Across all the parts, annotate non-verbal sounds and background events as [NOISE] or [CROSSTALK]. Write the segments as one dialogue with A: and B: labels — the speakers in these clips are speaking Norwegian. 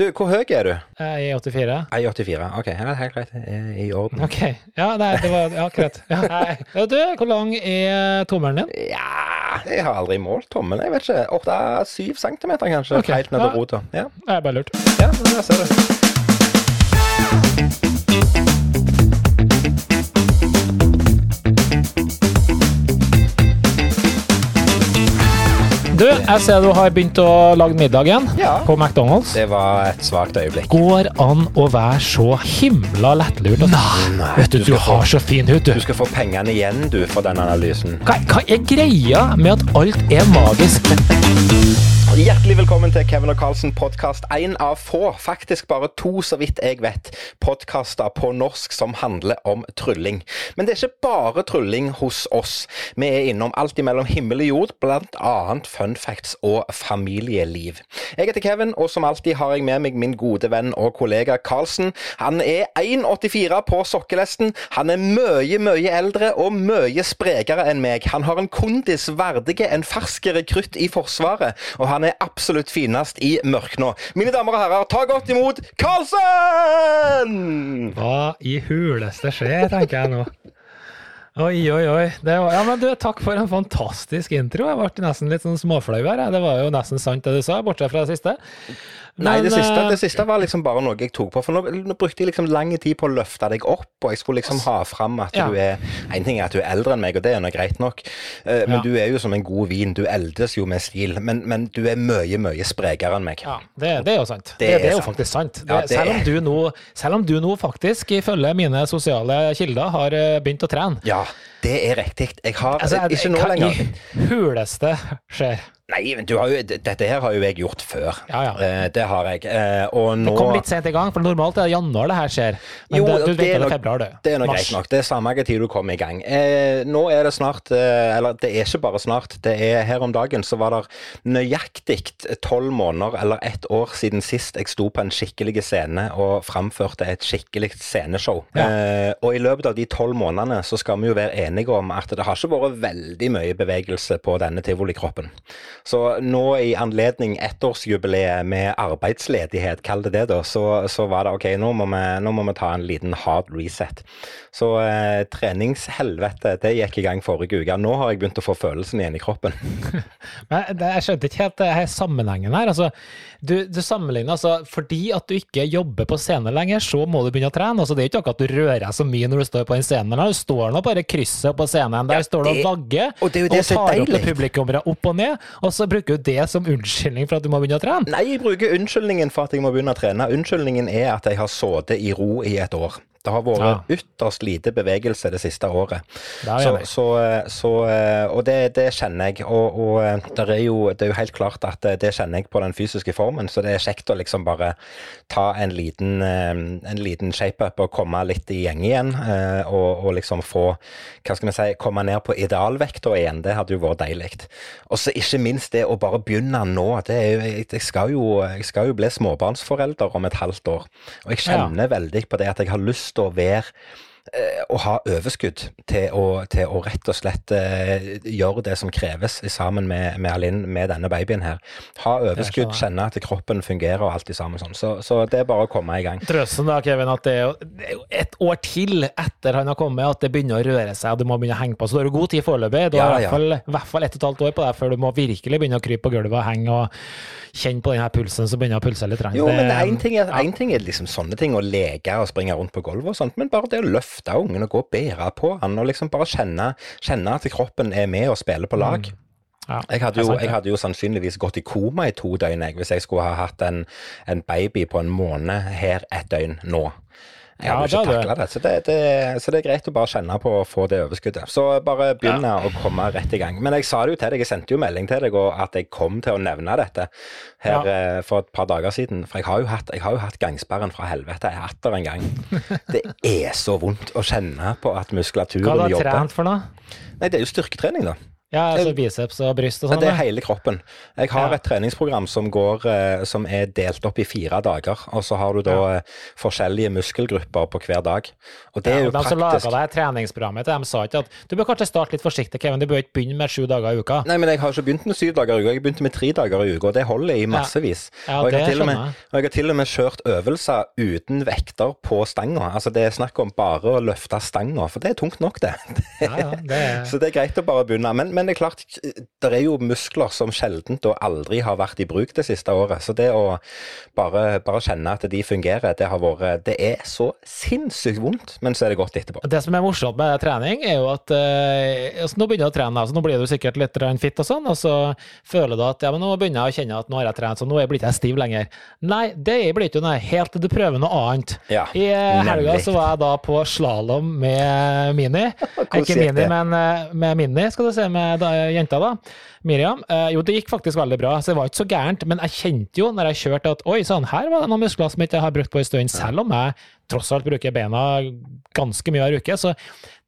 A: Du, hvor høy er du?
B: Jeg er 84.
A: Jeg er 84, Ok, ja, helt greit. I orden.
B: Ok. Ja, nei, det var Ja, greit. Ja. Ja, du, hvor lang er tommelen din?
A: Ja, jeg har aldri målt tommelen. Jeg vet ikke. 8-7 centimeter, kanskje.
B: Ok,
A: Helt ned til rota. Ja,
B: Jeg bare lurt.
A: ja, der ser du.
B: Du, jeg ser du har begynt å lage middag igjen
A: Ja.
B: på McDonald's.
A: Det var et svakt øyeblikk.
B: Går an å være så himla lettlurt? Nei,
A: Nei,
B: Vet du,
A: du
B: du
A: har få-
B: så fin hud, du.
A: Du skal få pengene igjen, du, for den analysen.
B: Hva, hva er greia med at alt er magisk?
A: Hjertelig velkommen til Kevin og Carlsen podkast. Én av få, faktisk bare to, så vidt jeg vet, podkaster på norsk som handler om trylling. Men det er ikke bare trylling hos oss. Vi er innom alt imellom himmel og jord, annet fun facts og familieliv. Jeg heter Kevin, og som alltid har jeg med meg min gode venn og kollega Carlsen. Han er 1,84 på sokkelesten. Han er mye, mye eldre og mye sprekere enn meg. Han har en kondis verdige en fersk rekrutt i Forsvaret, og han er absolutt finest i mørknå. Mine damer og herrer, ta godt imot Karlsen!
B: Hva i huleste skjer, tenker jeg nå. Oi, oi, oi. Var, ja, men du, Takk for en fantastisk intro. Jeg ble nesten litt sånn småflau her. Det var jo nesten sant det du sa, bortsett fra det siste.
A: Nei, det siste,
B: eh,
A: det siste var liksom bare noe jeg tok på. For nå, nå brukte jeg liksom lang tid på å løfte deg opp, og jeg skulle liksom ha fram at
B: Ja.
A: du er En ting er at du er eldre enn meg, og det er nå greit nok, eh, men
B: Ja.
A: du er jo som en god vin. Du eldes jo med stil, men, men du er mye, mye sprekere enn meg.
B: Ja, det, det er jo sant. Det,
A: Det er
B: det er jo
A: sant.
B: faktisk sant.
A: Ja,
B: selv, om du nå, selv om du nå faktisk, ifølge mine sosiale kilder, har eh, begynt å trene.
A: Ja, det er riktig. Jeg har
B: Altså,
A: Ikke nå
B: hva i huleste skjer?
A: Nei, men du har jo, dette her har jo jeg gjort før.
B: Ja, ja.
A: Eh, det har jeg. Eh, og nå
B: Det kom litt sent i gang, for normalt er det januar det her skjer. Men
A: Jo,
B: det, du
A: det
B: vet
A: er
B: det
A: nok-
B: er februar, du.
A: Det er nok
B: Mars.
A: greit nok. Det er samme tid du kommer i gang. Eh, nå er det snart eh, Eller det er ikke bare snart. Det er Her om dagen så var det nøyaktig tolv måneder eller ett år siden sist jeg sto på en skikkelig scene og framførte et skikkelig sceneshow.
B: Ja.
A: Eh, og i løpet av de tolv månedene så skal vi jo være enige om at det har ikke vært veldig mye bevegelse på denne tivolikroppen. Så nå i anledning ettårsjubileet med arbeidsledighet, kall det det, da, så, så var det OK, nå må, vi, nå må vi ta en liten hard reset. Så eh, treningshelvete, det gikk i gang forrige uke. Nå har jeg begynt å få følelsen igjen i kroppen. [LAUGHS]
B: Men det, jeg skjønte ikke helt her sammenhengen her. Altså, du, du sammenligner altså Fordi at du ikke jobber på scenen lenger, så må du begynne å trene. Altså, det er jo ikke akkurat at du rører deg så mye når du står på den scenen. Du står nå bare krysset på scenen. Der
A: Ja,
B: står du og vagger
A: og det er jo det som er
B: tar opp publikummere opp og ned, og så bruker du det som unnskyldning for at du må begynne å trene.
A: Nei, jeg bruker unnskyldningen for at jeg må begynne å trene. Unnskyldningen er at jeg har sittet i ro i et år. Det har vært
B: Ja.
A: ytterst lite bevegelse det siste året.
B: Det
A: Så, så, så, eh, og det, det kjenner jeg. Og, og eh, er jo, det er jo helt klart at eh, det kjenner jeg på den fysiske formen, så det er kjekt å liksom bare ta en liten, en liten shape-up og komme litt i gjeng igjen. Og, og liksom få, hva skal vi si, komme ned på idealvekta igjen. Det hadde jo vært deilig. Og så ikke minst det å bare begynne nå. Det er jo, jeg, skal jo, jeg skal jo bli småbarnsforelder om et halvt år. Og jeg kjenner veldig på det at jeg har lyst til og være å ha overskudd til å, til å rett og slett eh, gjøre det som kreves sammen med, med Alinn, med denne babyen her. Ha overskudd, kjenne at kroppen fungerer og alt det samme sånn. Så, så det er bare å komme i gang.
B: Trøsten da, Kevin, at det er, jo, et år til etter han har kommet, at det begynner å røre seg, og du må begynne å henge på. Så du har god tid foreløpig. Du har
A: Ja,
B: i hvert fall, i hvert fall ett og et halvt år på deg før du må virkelig begynne å krype på gulvet og henge og kjenne på den her pulsen som begynner å pulse litt.
A: Jo, men én ting, er- en ting er liksom sånne ting, å leke og springe rundt på gulvet og sånt, men bare det å løfte ungen og gå og bære på han, og liksom bare kjenne, kjenne at kroppen er med og spiller på lag.
B: Ja,
A: Jeg hadde, jo, jeg hadde jo sannsynligvis gått i koma i to døgn jeg, hvis jeg skulle ha hatt en, en baby på en måned her et døgn nå. Jeg
B: Ja,
A: hadde ikke takla det, så det, det. Så det er greit å bare kjenne på å få det overskuddet. Så bare begynne å komme rett i gang. Men jeg sa det jo til deg, jeg sendte jo melding til deg og at jeg kom til å nevne dette her ja. for et par dager siden. For jeg har jo hatt, har jo hatt gangsperren fra helvete jeg atter en gang. Det er så vondt å kjenne på at
B: Hva
A: muskulaturen
B: har du
A: jobber.
B: trent for noe?
A: Nei, det er jo styrketrening, da.
B: Ja, altså biceps og bryst og sånn?
A: Det er hele kroppen. Jeg har
B: Ja.
A: et treningsprogram som, går, eh, som er delt opp i fire dager. Og så har du da ja. forskjellige muskelgrupper på hver dag. Og det er
B: jo
A: jo
B: praktisk. de som laga det treningsprogrammet, de sa ikke at du bør kanskje starte litt forsiktig, Kevin. Du bør ikke begynne med sju dager i uka.
A: Nei, men jeg har ikke begynt med syv dager i uka, jeg begynte med tre dager i uka, og det holder i massevis.
B: Ja,
A: og, jeg har med, og jeg har til og med kjørt øvelser uten vekter på stanga. Altså det er snakk om bare å løfte stanga, for det er tungt nok, det.
B: Ja, ja, det er... [LAUGHS]
A: Så det er greit å bare begynne. Men, men det er klart, det er jo muskler som sjeldent og aldri har vært i bruk det siste året. Så det å bare, bare kjenne at de fungerer, det har vært Det er så sinnssykt vondt, men så er det godt etterpå.
B: Det som er morsomt med trening, er jo at eh, altså nå begynner du å trene, altså nå blir du sikkert litt fitt fit og sånn, og så føler du at ja, men nå begynner jeg å kjenne at nå har jeg trent, så nå blir ikke jeg stiv lenger. Nei, det blir ikke nei, helt til du prøver noe annet.
A: Ja,
B: I eh, helga så var jeg da på slalåm med Mini. [LAUGHS] Ikke Mini, men eh, med Mini, skal du se, med da, jenta da. Miriam. Eh, jo, det gikk faktisk veldig bra, så det var ikke så gærent. Men jeg kjente jo når jeg kjørte at oi sånn, her var det noen muskler som jeg ikke har brukt på en stund, selv om jeg tross alt bruker bena ganske mye hver uke. Så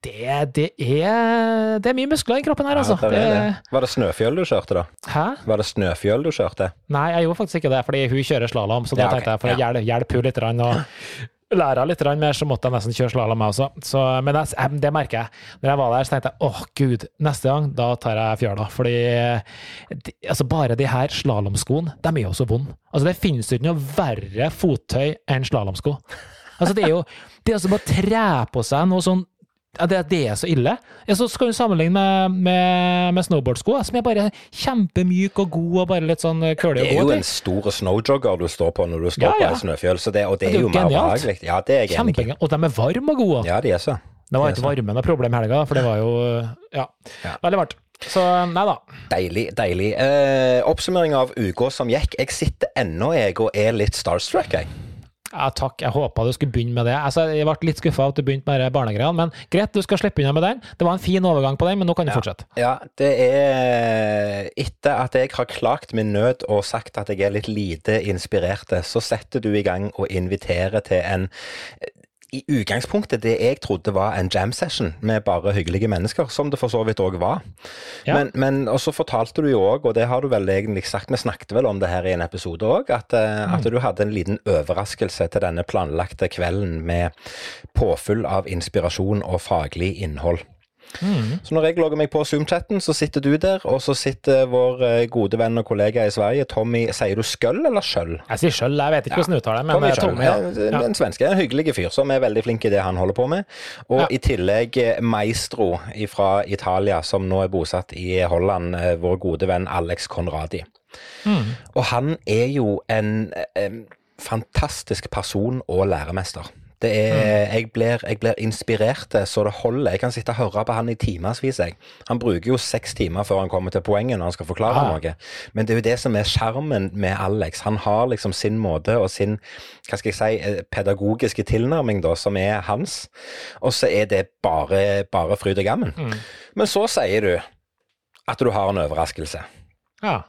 B: det, det, er, det er mye muskler i kroppen her, altså.
A: Ja, det
B: Det-.
A: Var det snøfjøl du kjørte, da?
B: Hæ?
A: Var det snøfjøl du kjørte?
B: Nei, jeg gjorde faktisk ikke det, fordi hun kjører slalåm, så da
A: Ja, okay.
B: tenkte jeg for å hjelpe, hjelpe hun litt, og lære litt mer, så måtte jeg nesten kjøre slalåm jeg også. Så, men jeg- det merker jeg. Når jeg var der, så tenkte jeg åh gud, neste gang, da tar jeg fjøla. Fordi de, altså bare de her slalåmskoene, de er jo så vonde. Altså det finnes jo ikke noe verre fottøy enn slalåmsko. Altså det er jo det er altså bare å tre på seg noe sånn ja, det, det er så ille. Så skal du sammenligne med, med, med snowboardsko, som er bare kjempemyk og god og bare litt sånn kølig
A: Det er jo en stor snowjogger du står på når du står
B: Ja, ja.
A: på en snøfjøl, så det, og det
B: Det
A: er
B: er
A: jo mer behagelig. Ja, det er jeg.
B: Og de er varme og gode.
A: Ja, de er så.
B: Det var
A: er
B: ikke varmen noe problem i helga, for det var jo ja,
A: Ja.
B: veldig varmt. Så nei da.
A: Deilig, deilig. Eh, oppsummering av uka som gikk. Jeg sitter ennå, jeg, og er litt starstruck, jeg.
B: Ja, takk, jeg håpa du skulle begynne med det. Altså, jeg ble litt skuffa at du begynte med barnegreiene, men greit, du skal slippe unna med den. Det var en fin overgang på den, men nå kan du fortsette.
A: Ja, det er Etter at jeg har klagt min nød og sagt at jeg er litt lite inspirert, så setter du i gang og inviterer til en i utgangspunktet det jeg trodde var en jam session med bare hyggelige mennesker, som det for så vidt òg var.
B: Ja.
A: Men, men og så fortalte du jo òg, og det har du vel egentlig sagt, vi snakket vel om det her i en episode òg, at, eh,
B: Mm.
A: at du hadde en liten overraskelse til denne planlagte kvelden med påfyll av inspirasjon og faglig innhold.
B: Mm.
A: Så når jeg logger meg på Zoom-chatten, så sitter du der, og så sitter vår eh, gode venn og kollega i Sverige, Tommy Sier du skøll eller skjøll?
B: Jeg sier skjøll, jeg vet ikke hvordan du uttaler det, men
A: Tommy
B: eh, Tommy, ja.
A: Eh,
B: ja.
A: En svenske, en hyggelig fyr som er veldig flink i det han holder på med. Og
B: Ja.
A: i tillegg maestro fra Italia, som nå er bosatt i Holland, vår gode venn Alex Conradi.
B: Mm.
A: Og han er jo en en fantastisk person og læremester. Det er, jeg, blir, jeg blir inspirert eh, så det holder. Jeg kan sitte og høre på han i timevis. Han bruker jo seks timer før han kommer til poenget når han skal forklare
B: Ah.
A: noe. Men det er jo det som er sjarmen med Alex. Han har liksom sin måte og sin hva skal jeg si, eh, pedagogiske tilnærming da, som er hans. Og så er det bare, bare fryd og gammen.
B: Mm.
A: Men så sier du at du har en overraskelse.
B: ja.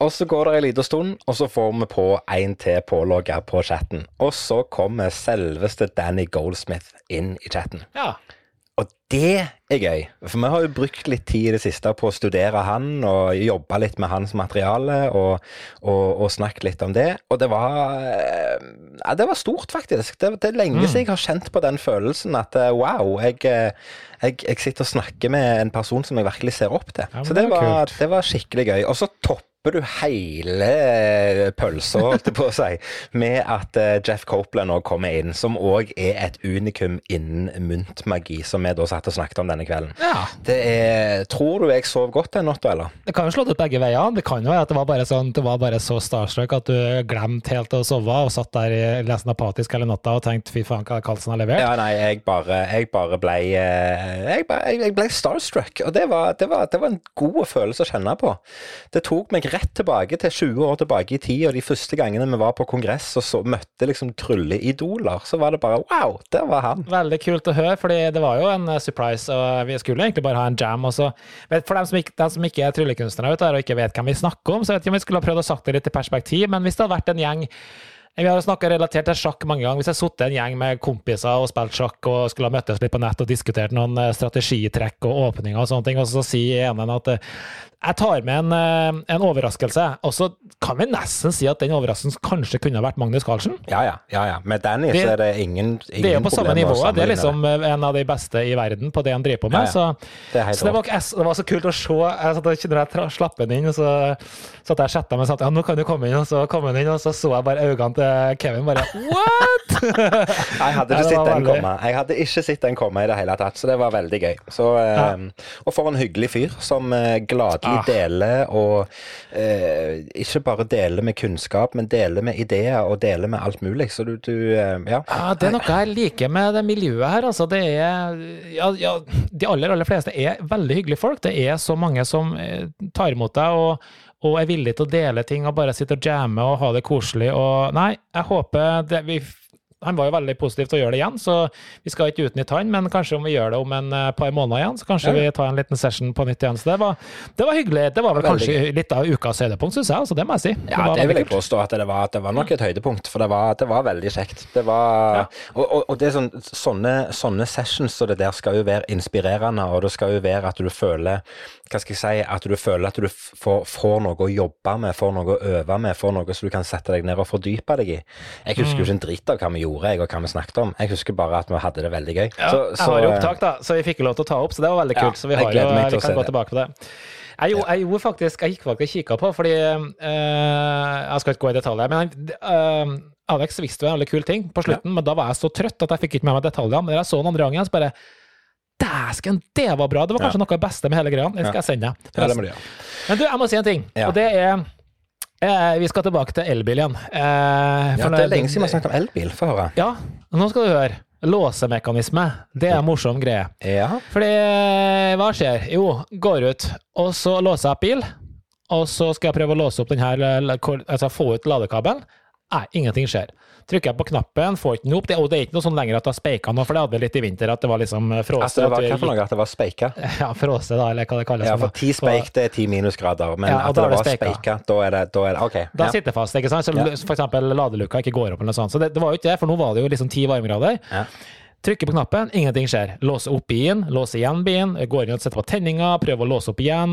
A: Og så går det en liten stund, og så får vi på en til pålogger på chatten. Og så kommer selveste Danny Goldsmith inn i chatten.
B: ja.
A: Og det er gøy, for vi har jo brukt litt tid i det siste på å studere han og jobbe litt med hans materiale og, og, og snakket litt om det. Og det var eh, Ja, det var stort, faktisk. Det, det er lenge
B: Mm.
A: siden jeg har kjent på den følelsen at eh, wow, jeg, eh, jeg, jeg sitter og snakker med en person som jeg virkelig ser opp til.
B: Ja,
A: Så
B: det var
A: det var skikkelig gøy. Og så topper du hele pølsa, holdt jeg på å si, med at eh, Jeff Copeland òg kommer inn, som òg er et unikum innen myntmagi, som vi da satt og snakket om denne kvelden.
B: ja.
A: Det er, Tror du jeg sov godt den natta, eller?
B: Det kan jo slå ut begge veier. Det kan jo være at det var bare sånn, det var bare så starstruck at du glemte helt å sove og satt der i lesen apatisk hele natta og tenkte fy faen hva Karlsen har levert.
A: Ja, nei, jeg bare, jeg bare ble eh, jeg ble starstruck, og det var, det, var, det var en god følelse å kjenne på. Det tok meg rett tilbake til 20 år tilbake i tid, og de første gangene vi var på kongress og så møtte liksom trylleidoler, så var det bare wow, der var han.
B: Veldig kult å høre, fordi det var jo en eh, surprise, og vi skulle egentlig bare ha en jam. Også. For dem som ikke, dem som ikke er tryllekunstnere og ikke vet hvem vi snakker om, så vet ikke om vi skulle ha prøvd å sagt det litt i perspektiv, men hvis det hadde vært en gjeng Vi har snakka relatert til sjakk mange ganger. Hvis jeg satt i en gjeng med kompiser og spilt sjakk og skulle ha møttes litt på nett og diskutert noen eh, strategitrekk og åpninger og sånne ting, og så sier ene at eh, jeg tar med en, eh, en overraskelse, og så kan vi nesten si at den overraskelsen kanskje kunne ha vært Magnus Carlsen.
A: Ja, ja. ja, ja. Med Danny
B: Det-
A: så er det ingen, ingen
B: Det er jo på samme nivå. Det er liksom en av de beste i verden på det han driver på med.
A: Ja.
B: Så,
A: Det
B: så det, var, det var så kult å se. Jeg satt og når jeg slapp den inn, og så satt jeg og chatta med sånn Ja, nå kan du komme inn, og så kom han inn, og så så jeg bare øynene til Kevin bare What?! [LAUGHS]
A: Jeg hadde
B: Ja,
A: ikke sett den
B: veldig-
A: komme. Jeg hadde ikke sett den komme i det hele tatt, så det var veldig gøy. Så, ja. Og for en hyggelig fyr som eh, gladelig
B: Ah.
A: deler, og eh, ikke bare deler med kunnskap, men deler med ideer og deler med alt mulig. Så du, du eh, ja.
B: Ja, det er noe jeg liker med det miljøet her. Altså, det er De aller, aller fleste er veldig hyggelige folk. Det er så mange som eh, tar imot deg og, og er villig til å dele ting og bare sitte og jamme og ha det koselig. Og nei, jeg håper det, vi han var jo veldig positiv til å gjøre det igjen, så vi skal ikke utnytte han. Men kanskje om vi gjør det om en eh, par måneder igjen, så kanskje
A: Ja.
B: vi tar en liten session på nytt igjen. Så det var, det var hyggelig. Det var vel
A: Veldig
B: kanskje litt av ukas høydepunkt, syns jeg. Altså, det må jeg si.
A: Ja,
B: var
A: det vil jeg påstå at det var. Det var nok et høydepunkt, for det var, det var veldig kjekt. Det var,
B: Ja.
A: og, og, og det er sånn, sånne, sånne sessions så det der skal jo være inspirerende, og det skal jo være at du føler hva skal jeg si, at du føler at du får, får noe å jobbe med, får noe å øve med, får noe som du kan sette deg ned og fordype deg i. Jeg husker jo ikke en dritt av hva vi gjorde, jeg, og hva vi snakket om. Jeg husker bare at vi hadde det veldig gøy.
B: Ja,
A: Så-
B: jeg
A: så,
B: har jo
A: eh,
B: opptak, da, så vi fikk lov til å ta opp, så det var veldig
A: Ja,
B: kult. så vi, har jo, vi kan gå
A: det.
B: tilbake på det. Jeg, gjorde- jeg jo faktisk, jeg gikk faktisk og kikka på, fordi øh, Jeg skal ikke gå i detaljer, men øh, Alex visste jo en veldig kul ting på slutten, men da var jeg så trøtt at jeg fikk ikke med meg detaljene. Men da jeg så den andre gangen, så bare Dæsken, det var bra! Det var kanskje noe av det beste med hele greia. Det skal jeg sende deg.
A: ja.
B: Men du, jeg må si en ting,
A: Ja.
B: og det er eh, Vi skal tilbake til elbil igjen. Eh,
A: Ja, det er lenge siden vi har snakket om elbil. Få høre.
B: Ja, nå skal du høre. Låsemekanisme, det er en morsom greie.
A: Ja.
B: Fordi hva skjer? Jo, går ut, og så låser jeg bil. Og så skal jeg prøve å låse opp den her, altså få ut ladekabelen. Nei, ingenting skjer. Trykker jeg på knappen, får ikke den opp. Det, og det er ikke noe sånn lenger at har speika nå, for det hadde vi litt i vinter, at det var liksom fråse.
A: Altså, det var
B: at
A: hva for noe? At det var speika? [LAUGHS]
B: Ja, fråse, da, eller hva det kalles.
A: Ja,
B: for
A: ti speik, det er ti minusgrader. Men
B: Ja,
A: at det var
B: speika.
A: da er det, da er det OK.
B: Da
A: ja.
B: sitter det fast, ikke sant? Så for eksempel ladeluka ikke går opp eller noe sånt. Så det, det var jo ikke det, for nå var det jo liksom ti varmegrader.
A: Ja.
B: Trykker på knappen, ingenting skjer. Låser opp bilen, låser igjen bilen, går inn og setter på tenninga, prøver å låse opp igjen,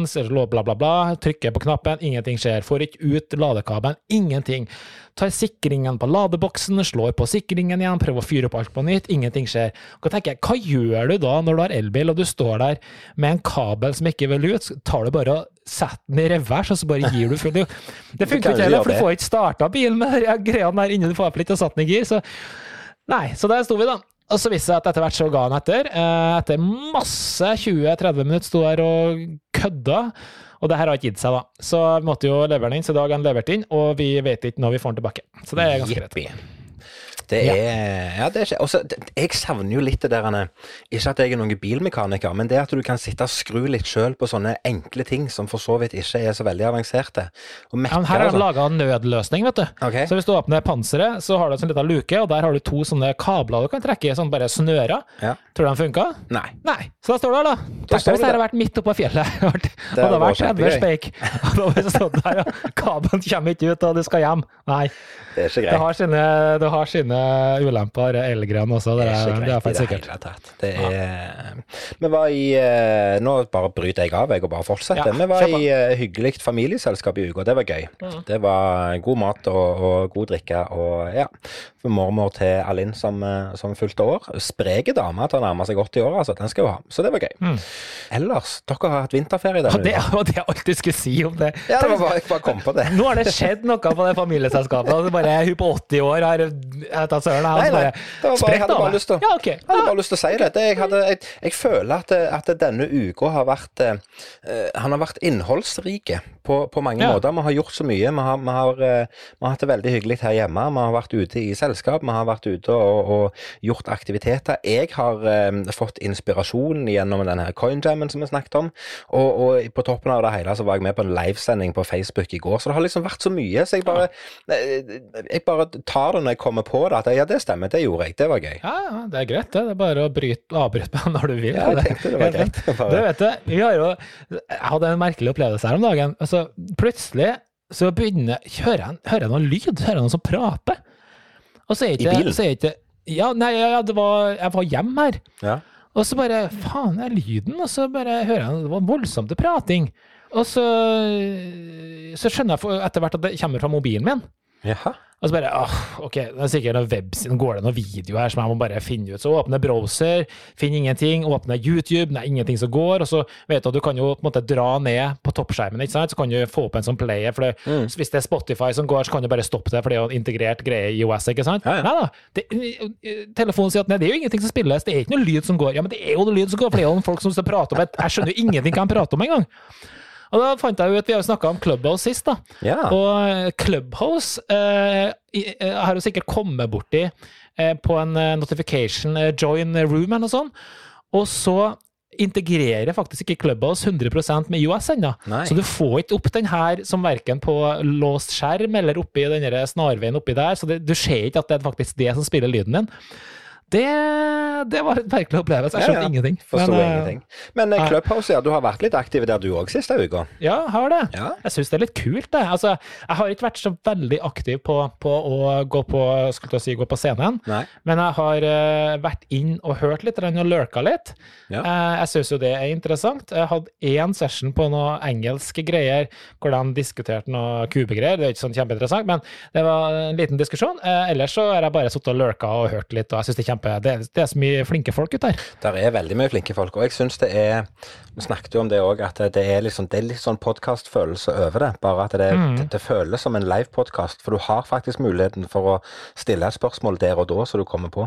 B: bla, bla, bla. Trykker på knappen, ingenting skjer. Får ikke ut ladekabelen, ingenting. Tar sikringen på ladeboksen, slår på sikringen igjen, prøver å fyre opp alt på nytt, ingenting skjer. Og tenker jeg, hva gjør du da når du har elbil og du står der med en kabel som ikke vil ut? Tar du bare og setter den i revers, og så bare gir du full Det, [LAUGHS] det funker ikke heller, for du får ikke starta bilen med de greiene der innen du får opp litt og satt den i gir. Så nei, så der sto vi, da. Og så viste det seg at etter hvert så ga han etter. Eh, Etter masse 20-30 minutter sto her og kødda. Og det her har ikke gitt seg, da. Så vi måtte jo levere den inn, så i dag har han levert inn, og vi vet ikke når vi får den tilbake. Så det er ganske greit.
A: Det er Ja, det er også, det- Jeg savner jo litt det der Ikke at jeg er noen bilmekaniker, men det at du kan sitte og skru litt sjøl på sånne enkle ting som for så vidt ikke er så veldig avanserte. Og mekker,
B: Ja, men her har
A: og
B: de
A: sånn.
B: laga en nødløsning, vet du.
A: Okay.
B: Så hvis du åpner panseret, så har du en sånn liten luke, og der har du to sånne kabler du kan trekke i, sånn bare snører.
A: Ja.
B: Tror du de funka?
A: Nei.
B: Nei. Så da står du her, da.
A: Da
B: Tenk hvis [LAUGHS] det hadde vært midt oppå fjellet. og det
A: hadde
B: vært
A: vært
B: 30
A: kjempegøy.
B: speik. Og [LAUGHS] da hadde vi stått der, og kabelen kommer ikke ut, og du skal hjem. Nei.
A: Det er ikke
B: Det har sine, det har sine ulemper, elgreiene også. Det
A: Det er
B: er, det er faktisk
A: det
B: sikkert.
A: hele tatt. Det er Vi var i eh, Nå bare bryter jeg av, jeg, og bare fortsetter.
B: Ja,
A: vi var i uh, hyggelig familieselskap i uka. Det var gøy.
B: Mm.
A: Det var god mat og, og god drikke og ja. For mormor til Alinn som, eh, som fulgte år. Spreke dame til å nærme seg 80 år, altså. Den skal hun ha. Så det var gøy.
B: Mm.
A: Ellers, dere har hatt vinterferie
B: Ja, det var det jeg alltid skulle si om det.
A: Ja, det var bare, jeg bare kom på det.
B: Nå har det skjedd noe på det familieselskapet. det bare Hun på 80 år har jeg søren.
A: Det var bare, jeg hadde bare lyst til
B: Ja,
A: okay. Å si det. jeg, hadde, jeg, jeg føler at, at denne uka har vært uh, Han har vært innholdsrike på, på mange
B: Ja.
A: måter. Vi har gjort så mye. Vi har, vi, har, eh, vi har hatt det veldig hyggelig her hjemme. Vi har vært ute i selskap. Vi har vært ute og, og gjort aktiviteter. Jeg har um, fått inspirasjon gjennom denne coinjammen som vi snakket om. Og, og på toppen av det hele så var jeg med på en livesending på Facebook i går. Så det har liksom vært så mye. Så jeg bare, eh, jeg bare tar det når jeg kommer på det. At ja, det stemmer. Det gjorde jeg. Det var gøy.
B: Ja, det er greit, det. Det er bare å bryte, avbryte meg [LAUGHS] når du vil.
A: Ja, jeg tenkte det var greit. Bare-
B: Du vet det, vi har jo Jeg hadde en merkelig opplevelse her om dagen. Altså, plutselig så begynner Hører jeg, hører jeg noen lyd? Hører jeg noen som prater? Og så er
A: I bilen?
B: Så er ikke Ja, nei, ja, ja, det var, jeg var hjemme her.
A: Ja.
B: Og så bare Faen, er lyden? Og så bare hører jeg det var voldsomt prating. Og så, så skjønner jeg etter hvert at det kommer fra mobilen min.
A: Jaha.
B: Og så bare åh, ok, det er sikkert noen websiden, går det noen video her som jeg må bare finne ut. Så åpner browser, finner ingenting. Åpner YouTube, det er ingenting som går. Og så vet du at du kan jo på en måte dra ned på toppskjermen, ikke sant? så kan du få opp en sånn player. For det,
A: Mm.
B: hvis det er Spotify som går, så kan du bare stoppe det, for det er jo en integrert greie i OS, ikke sant?
A: Ja, ja.
B: Nei da. Det, telefonen sier at nei, det er jo ingenting som spilles, det er ikke noe lyd som går. Ja, men det er jo noe lyd som går, for det er jo folk som skal prate om et Jeg skjønner jo ingenting hva de prater om engang. Og da fant jeg ut, Vi har jo snakka om Clubhouse sist, da.
A: Ja.
B: Og Clubhouse eh, eh, har jo sikkert kommet borti eh, på en eh, notification eh, join room eller noe sånt. Og så integrerer faktisk ikke Clubhouse 100% med US ennå. Så du får ikke opp den her som verken på låst skjerm eller oppi den der snarveien oppi der. Så det, du ser ikke at det er faktisk det som spiller lyden din. Det, det var en merkelig opplevelse. Jeg
A: Ja,
B: skjønte
A: ja.
B: ingenting.
A: Forsto
B: Men, eh,
A: ingenting. Men
B: uh.
A: Clubhouse, ja, du har vært litt aktiv der du òg siste uka.
B: Ja, har det.
A: Ja.
B: Jeg syns det er litt kult, det. Altså, jeg har ikke vært så veldig aktiv på, på å gå på, skulle jeg si, gå på scenen,
A: Nei.
B: men jeg har uh, vært inn og hørt litt og lurka litt.
A: Ja.
B: Uh, jeg syns jo det er interessant. Jeg hadde én session på noe engelske greier hvor de diskuterte noe kubegreier. Det er ikke sånn kjempeinteressant, men det var en liten diskusjon. Eh, ellers så har jeg bare sittet og lurka og hørt litt, og jeg syns det er kjempe det, det er så mye flinke folk ute der.
A: Der er veldig mye flinke folk, og jeg syns det er Vi snakket jo om det òg, at det er, liksom, det er litt sånn podkastfølelse over det. Bare at det,
B: Mm.
A: det, det føles som en livepodkast, for du har faktisk muligheten for å stille et spørsmål der og da, så du kommer på.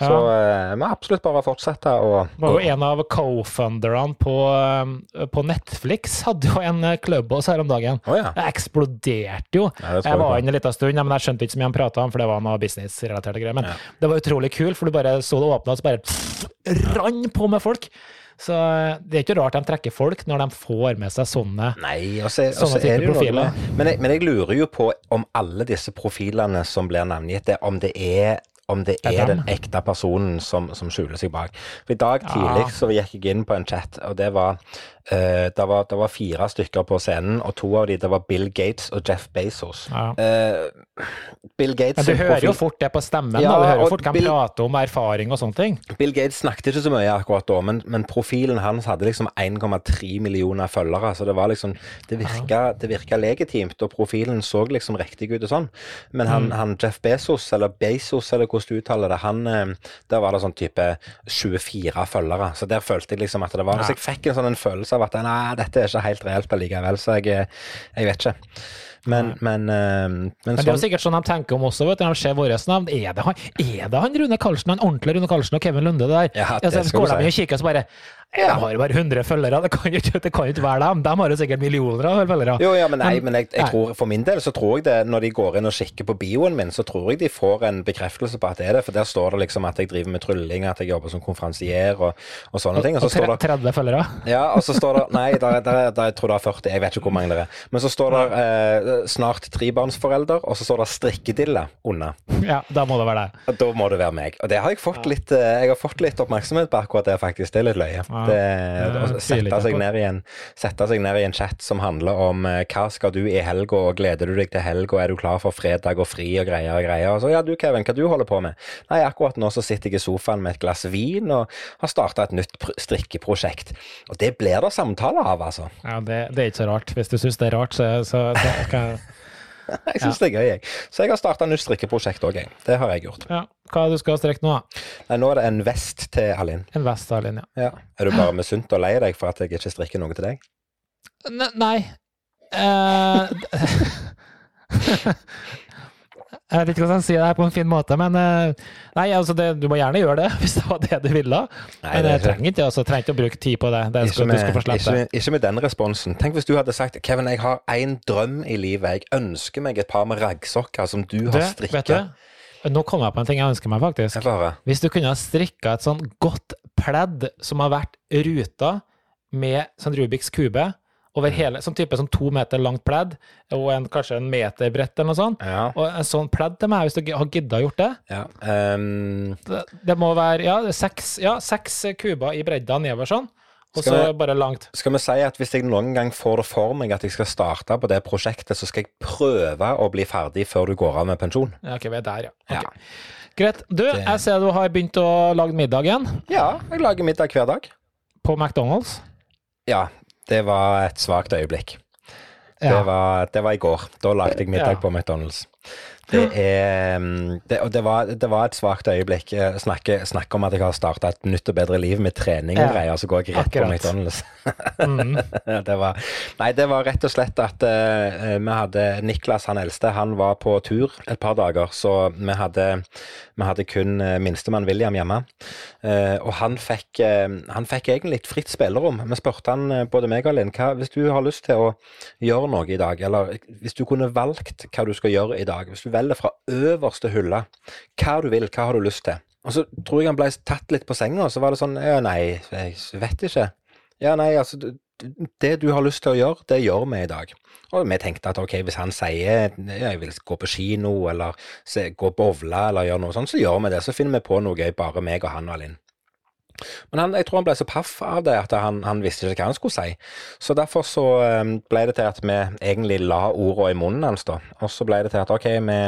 A: Så eh, vi må absolutt bare fortsette å
B: var jo en av co-funderne på, eh, på Netflix hadde jo en klubb hos her om dagen.
A: Oh, ja.
B: Det eksploderte jo.
A: Ja, det
B: jeg var inne en liten stund, men jeg skjønte ikke så mye han prata om, for det var noe businessrelaterte greier. Men
A: Ja.
B: det var utrolig kult, for du bare så det åpna, og så bare pff, rann på med folk. Så eh, det er ikke rart de trekker folk når de får med seg sånne
A: Nei, også,
B: Sånne
A: så det jo
B: type profiler.
A: med men jeg, men jeg lurer jo på om alle disse profilene som blir navngitt, om det er om det
B: Er
A: den ekte personen som, som skjuler seg bak. For I dag tidlig så gikk jeg inn på en chat, og det var, eh, det var Det var fire stykker på scenen, og to av de det var Bill Gates og Jeff Bezos.
B: ja.
A: Uh, Bill Gates
B: Men du hører jo fort det på stemmen.
A: Ja,
B: da. Du hører jo fort hva
A: Bill-
B: prater om erfaring og sånne ting.
A: Bill Gates snakket ikke så mye akkurat da, men, men profilen hans hadde liksom 1,3 millioner følgere, så det var liksom Det virka, det virka legitimt, og profilen så liksom riktig ut og sånn. Men han, han Jeff Bezos, eller Bezos, eller hvordan du uttaler det, han eh, Der var det sånn type 24 følgere, så der følte jeg liksom at det var. Så jeg fikk en sånn en følelse av at nei, dette er ikke helt reelt allikevel, så jeg, eh, jeg vet ikke. Men, men, eh, men,
B: Men det er jo
A: sånn
B: sikkert sånn de tenker om også, vet du, når de ser våre navn. Er det han, er det han Rune Karlsen, han ordentlige Rune Karlsen og Kevin Lunde der?
A: Ja, det
B: altså,
A: skal du si.
B: og kikker, så bare De har jo bare 100 følgere, det kan jo ikke, det kan jo ikke være dem. De har jo sikkert millioner av følgere.
A: Jo, ja, men nei,
B: Men-
A: jeg, jeg tror, for min del så tror jeg det, når de går inn og kikker på bioen min, så tror jeg de får en bekreftelse på at det er det, for der står det liksom at jeg driver med trylling, at jeg jobber som konferansier og, og sånne ting. Og så
B: Og
A: står det
B: tre- 30 følgere.
A: ja, og så står det Nei, der, der, der, jeg tror det er 40. Jeg vet ikke hvor mange det er. Men så står det eh, snart trebarnsforelder, og så står det strikkedille under.
B: Ja, da må det være
A: deg. Da må det være meg. Og det har jeg fått litt eh, Jeg har fått litt oppmerksomhet på akkurat det, faktisk. Det er litt løye.
B: Ja. Ja,
A: å sette, seg ned i en, sette seg ned i en chat som handler om eh, hva skal du i helga, og gleder du deg til helga, er du klar for fredag og fri og greier og greier. Og så ja, du Kevin, hva du holder på med? Nei, akkurat nå så sitter jeg i sofaen med et glass vin og har starta et nytt pr- strikkeprosjekt. Og det blir det samtaler av, altså.
B: Ja, det, det er ikke så rart. Hvis du syns det er rart, så, så, det kan [LAUGHS]
A: Jeg syns det er gøy, jeg. Så jeg har starta nytt strikkeprosjekt òg, jeg. Det har jeg gjort.
B: ja. Hva du skal strikke nå, da?
A: Nei, nå er det en vest til Alin.
B: En vest, til Alin, ja.
A: Ja. Er du bare misunt og lei deg for at jeg ikke strikker noe til deg?
B: N Nei. Eh, [LAUGHS] [LAUGHS] jeg vet ikke hvordan jeg sier det her på en fin måte, men eh, Nei, altså, det, du må gjerne gjøre det, [LAUGHS] hvis det var det du ville.
A: Nei,
B: men jeg trenger ikke, altså, trenger ikke å bruke tid på det. det
A: Ikke
B: med, du skal
A: ikke, ikke med den responsen. Tenk hvis du hadde sagt Kevin, jeg har én drøm i livet. Jeg ønsker meg et par med raggsokker som du har strikka.
B: nå kom jeg på en ting jeg ønsker meg, faktisk. Hvis du kunne ha strikka et sånn godt pledd som har vært ruta med sånn Rubiks kube over
A: Mm.
B: hele, sånn type sånn to meter langt pledd, og en, kanskje en meter bredt eller noe sånt.
A: Ja.
B: Og en sånn pledd til meg, hvis du har gidda gjort det.
A: ja. um,
B: Det, det må være ja, seks, ja, seks kuber i bredda nedover sånn, og så bare langt.
A: Skal vi si at hvis jeg noen gang får det for meg at jeg skal starte på det prosjektet, så skal jeg prøve å bli ferdig før du går av med pensjon?
B: Ja, ok, vi er der, ja.
A: Ja.
B: Greit. Du, jeg ser du har begynt å lage middag igjen
A: Ja, jeg lager middag hver dag.
B: på McDonald's.
A: Ja, det var et svakt øyeblikk.
B: Ja.
A: Det, var, det var i går. Da lagde jeg middag
B: Ja.
A: på McDonald's. Det er mm, det, Og det var, det var et svakt øyeblikk. Snakke, snakker, snakker om at jeg har starta et nytt og bedre liv med trening og greier, så går jeg rett
B: akkurat.
A: på McDonald's.
B: Mm. [LAUGHS]
A: det var, nei, det var rett og slett at uh, vi hadde Niklas, han eldste, han var på tur et par dager, så vi hadde, vi hadde kun eh, minstemann William hjemme. Eh, og han fikk, eh, han fikk egentlig et fritt spillerom. Vi spurte han, både meg og Linn, hvis du har lyst til å gjøre noe i dag, eller hvis du kunne valgt hva du skal gjøre i dag, hvis du velger fra øverste hylle, hva du vil, hva har du lyst til? Og så tror jeg han ble tatt litt på senga, og så var det sånn, ja, nei, jeg vet ikke. Ja, nei, altså, det du har lyst til å gjøre, det gjør vi i dag. Og vi tenkte at ok, hvis han sier jeg vil gå på kino, eller se, gå bowle, eller gjøre noe sånt, så gjør vi det. Så finner vi på noe gøy, bare meg og han og Linn. Men han, jeg tror han ble så paff av det at han, han visste ikke hva han skulle si. Så derfor så eh, ble det til at vi egentlig la ordene i munnen hans, da. Og så ble det til at ok, vi,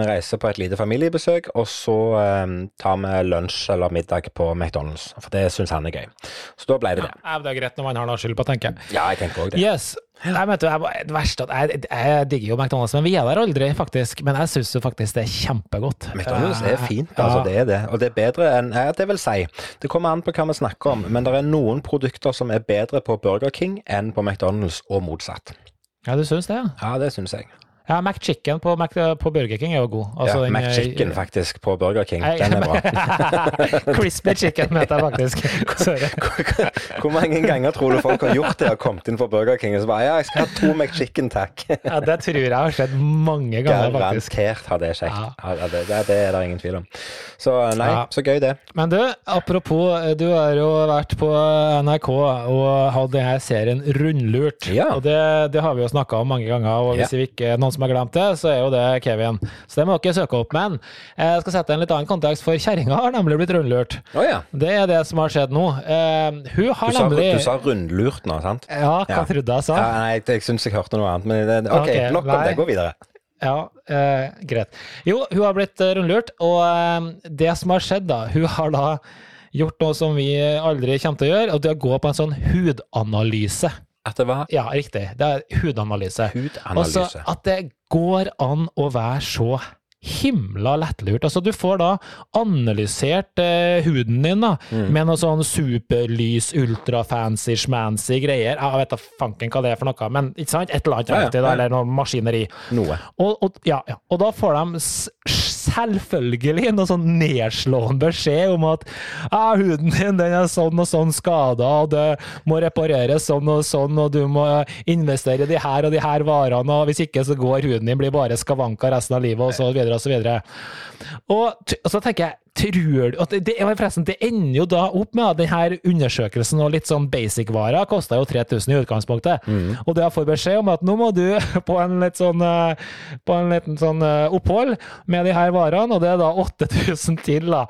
A: vi reiser på et lite familiebesøk, og så um, tar vi lunsj eller middag på McDonald's. For det syns han er gøy. Så da ble det det.
B: Ja, det er greit når man har noe skyld på, tenker jeg.
A: Ja, jeg tenker òg det.
B: Yes. Nei, vet du, jeg, det verste at jeg, jeg digger jo McDonald's, men vi er der aldri, faktisk. Men jeg syns jo faktisk det er kjempegodt.
A: McDonald's er
B: fint,
A: fint,
B: ja.
A: altså det er det. Og det er bedre enn ja, Det vil si, det kommer an på hva vi snakker om, men det er noen produkter som er bedre på Burger King enn på McDonald's, og motsatt.
B: Ja, du syns det, ja?
A: Ja, det syns jeg.
B: Ja, McChicken på, Mac, på Burger King er jo god. Altså,
A: ja,
B: den, eh,
A: McChicken faktisk på Burger King,
B: Nei,
A: den er bra. [LAUGHS]
B: Crispy chicken, heter jeg faktisk. [LAUGHS] Sorry.
A: Hvor mange ganger tror du folk har gjort det og kommet inn på Burger King og så bare ja, jeg skal ha to McChicken, takk.
B: Ja, det tror jeg har skjedd mange ganger, faktisk.
A: Garantert har det skjedd.
B: Ja.
A: Ja, det, det, det er det ingen tvil om. Så nei,
B: Ja.
A: så gøy det.
B: Men du, apropos, du har jo vært på NRK og hatt denne serien Rundlurt.
A: Ja.
B: Og det, det har vi jo snakka om mange ganger, og hvis vi ikke noen som har glemt det, så er jo det Kevin. Så det må dere søke opp. Men jeg skal sette en litt annen kontekst, for kjerringa har nemlig blitt rundlurt.
A: Oh, ja.
B: Det er det som har skjedd nå. Uh, hun
A: Du
B: har
A: sa,
B: nemlig
A: du sa rundlurt nå, sant?
B: Ja, hva
A: Ja.
B: trodde jeg sa?
A: Ja, nei, jeg, jeg syns jeg hørte noe annet, men det, OK,
B: okay
A: nok om
B: nei.
A: det. Gå videre.
B: Ja, eh, greit. Jo, hun har blitt eh, rundlurt, og eh, det som har skjedd, da Hun har da gjort noe som vi aldri kommer til å gjøre, og det er å gå på en sånn hudanalyse.
A: At hva?
B: Ja, riktig. Det er hudanalyse.
A: hudanalyse.
B: Altså at det går an å være så himla lettlurt. Altså, du får da analysert eh, huden din da,
A: Mm.
B: med noe sånn superlys, ultrafancy, schmancy greier. Jeg vet da fanken hva det er for noe, men ikke sant? Et eller annet,
A: Ja, ja, ja.
B: eller noe maskineri.
A: Noe.
B: Og, og, ja, ja. og da får de selvfølgelig noe sånn nedslående beskjed om at ah, huden din den er sånn og sånn skada, og det må repareres sånn og sånn, og du må investere i de her og de her varene, og hvis ikke så går huden din blir bare skavanka resten av livet, og så videre og så videre. Og, og så tenker jeg Tror du det, forresten, det ender jo da opp med at denne undersøkelsen og litt sånn basic-varer kosta jo 3000 i utgangspunktet. Og du har fått beskjed om at nå må du [LAUGHS] på en litt sånn eh, på en liten sånn eh, opphold med de her varene, og det er da 8000 til, da.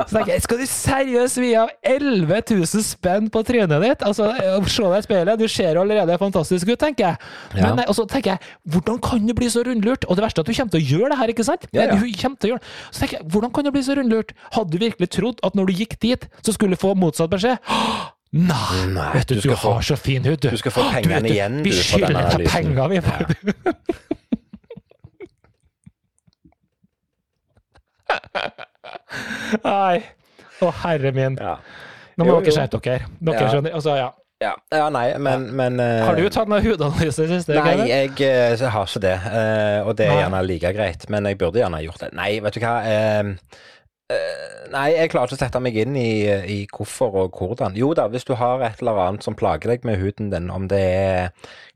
B: Så tenker jeg, skal du seriøst vie av 11 000 spenn på trynet ditt? Altså, eh, se deg i speilet, du ser allerede fantastisk ut, tenker jeg.
A: Ja.
B: Men og så tenker jeg, hvordan kan du bli så rundlurt? Og det verste er at du kommer til å gjøre det her, ikke sant?
A: Ja, ja.
B: Du kommer til å gjøre det. Så tenker jeg, hvordan kan du bli så rundlurt? Hadde du virkelig trodd at når du gikk dit, så skulle du få motsatt beskjed? Nei,
A: Nei,
B: vet du,
A: du
B: du,
A: få-
B: har så fin hud, du.
A: du skal få
B: Du
A: pengene
B: du,
A: igjen,
B: Vi
A: du, den
B: skylder deg penger, vi. [LAUGHS] Nei. Å, herre min.
A: Ja.
B: Nå må
A: Jo,
B: dere skjerpe dere. Dere
A: Ja.
B: skjønner. Altså, ja.
A: Ja. ja, nei, men, men uh,
B: Har du tatt noen hudanalyse i det siste?
A: Nei, jeg, eh, så har ikke det. Uh, og det er gjerne like greit, men jeg burde gjerne gjort det. Nei, vet du hva. eh, nei, jeg klarer ikke å sette meg inn i, i hvorfor og hvordan. Jo da, hvis du har et eller annet som plager deg med huden din, om det er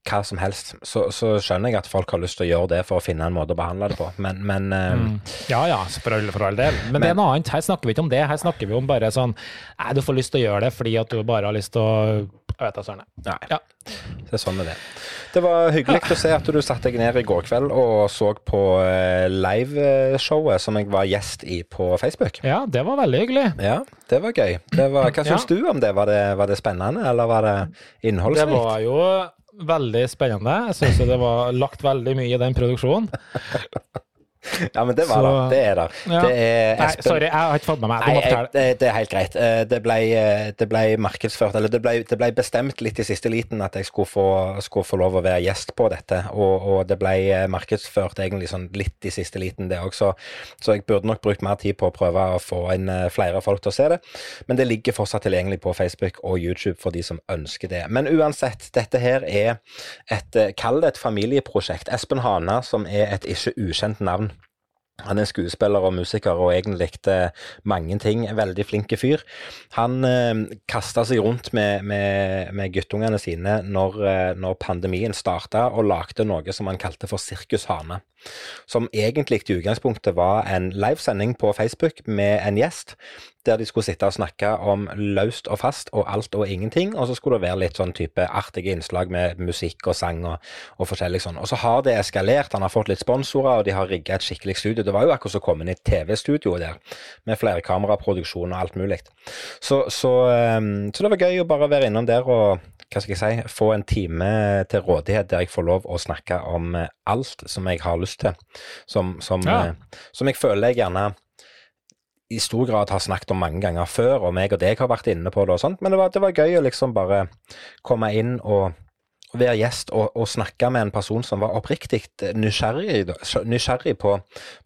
A: hva som helst, så, så skjønner jeg at folk har lyst til å gjøre det for å finne en måte å behandle det på, men, men eh,
B: Mm. Ja ja, for all, for all del. Men, det er noe annet. Her snakker vi ikke om det. Her snakker vi om bare sånn Nei, du får lyst til å gjøre det fordi at du bare har lyst til å Jeg vet da søren. Ja.
A: Det er sånn det det. Det var hyggelig å se at du satte deg ned i går kveld og så på eh, liveshowet som jeg var gjest i på Facebook.
B: Ja, det var veldig hyggelig.
A: Ja, det var gøy. Det var, hva syns
B: Ja.
A: du om det? Var, det? var det spennende, eller var det
B: Det var jo veldig spennende. Jeg syns det var lagt veldig mye i den produksjonen. [LAUGHS]
A: Ja, men det var
B: Så-
A: det. Det er der.
B: Ja.
A: Det er
B: Nei, sorry, jeg har ikke fått med meg. Du
A: Nei,
B: må fortelle.
A: det, det er helt greit. Eh, Det ble, eh, det ble markedsført, eller det ble, det ble bestemt litt i siste liten at jeg skulle få, skulle få lov å være gjest på dette. Og, og det ble eh, markedsført egentlig sånn litt i siste liten, det også. Så jeg burde nok brukt mer tid på å prøve å få inn flere folk til å se det. Men det ligger fortsatt tilgjengelig på Facebook og YouTube for de som ønsker det. Men uansett, dette her er et, kall det et familieprosjekt. Espen Hana, som er et ikke ukjent navn. Han er skuespiller og musiker og egentlig eh, mange ting. En veldig flink fyr. Han eh, kasta seg rundt med, med, med guttungene sine når, eh, når pandemien starta, og lagde noe som han kalte for Sirkus Hane. Som egentlig i utgangspunktet var en livesending på Facebook med en gjest, der de skulle sitte og snakke om løst og fast og alt og ingenting. Og så skulle det være litt sånn type artige innslag med musikk og sang og, og forskjellig sånn. Og så har det eskalert. Han har fått litt sponsorer, og de har rigga et skikkelig studio. Det var jo akkurat som å komme inn i TV-studio der, med flerkameraproduksjon og alt mulig. Så, så, um, så det var gøy å bare være innom der og hva skal jeg si, få en time til rådighet der jeg får lov å snakke om eh, alt som jeg har lyst til. Som, som,
B: Ja.
A: eh, som jeg føler jeg gjerne i stor grad har snakket om mange ganger før, og meg og deg har vært inne på det og sånt, men det var, det var gøy å liksom bare komme inn og og være gjest og, og snakke med en person som var oppriktig nysgjerrig, nysgjerrig på,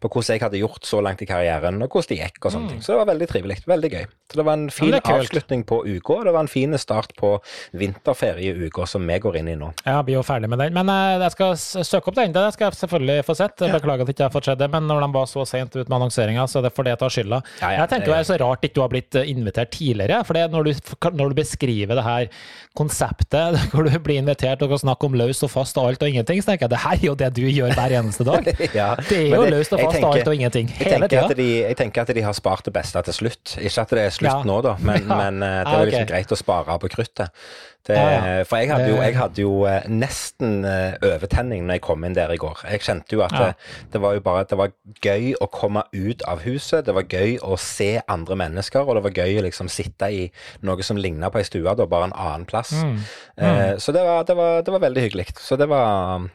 A: på hvordan jeg hadde gjort så langt i karrieren, og hvordan det gikk og sånne ting. Så det var veldig trivelig. Veldig gøy. Så det var en fin
B: Mm.
A: avslutning på uka, og det var en fin start på vinterferieuka som vi går inn i nå.
B: Ja, blir jo ferdig med den. Men uh, jeg skal søke opp den. Det skal jeg selvfølgelig få sett. Beklager at jeg ikke har fått sett det, men når de var så sent ut med annonseringa, så er det for det jeg tar skylda.
A: Ja, ja,
B: jeg tenker
A: det-
B: er så rart ikke du har blitt eh, invitert tidligere. For når når du beskriver det her konseptet, [LAUGHS] hvor du blir invitert og å snakke om løs og fast og alt og ingenting, så tenker jeg det her er jo det du gjør hver eneste dag. [LAUGHS]
A: Ja,
B: Det er
A: jo
B: jo løst og
A: fast
B: fast og alt og ingenting. Hele
A: tenker,
B: tida.
A: jeg tenker at de har spart det beste til slutt. Ikke at det er slutt
B: Ja.
A: nå, da, men, [LAUGHS]
B: Ja.
A: men eh, det er liksom
B: ok.
A: greit å spare på kruttet. Det. For jeg hadde, jo, jeg hadde jo eh, nesten eh, overtenning når jeg kom inn der i går. Jeg kjente jo at det, det var jo bare det var gøy å komme ut av huset. Det var gøy å se andre mennesker, og det var gøy å liksom sitte i noe som ligna på ei stue, da, bare en annen plass.
B: Mm.
A: Eh, så det var, det, var, det var veldig hyggelig. Så det var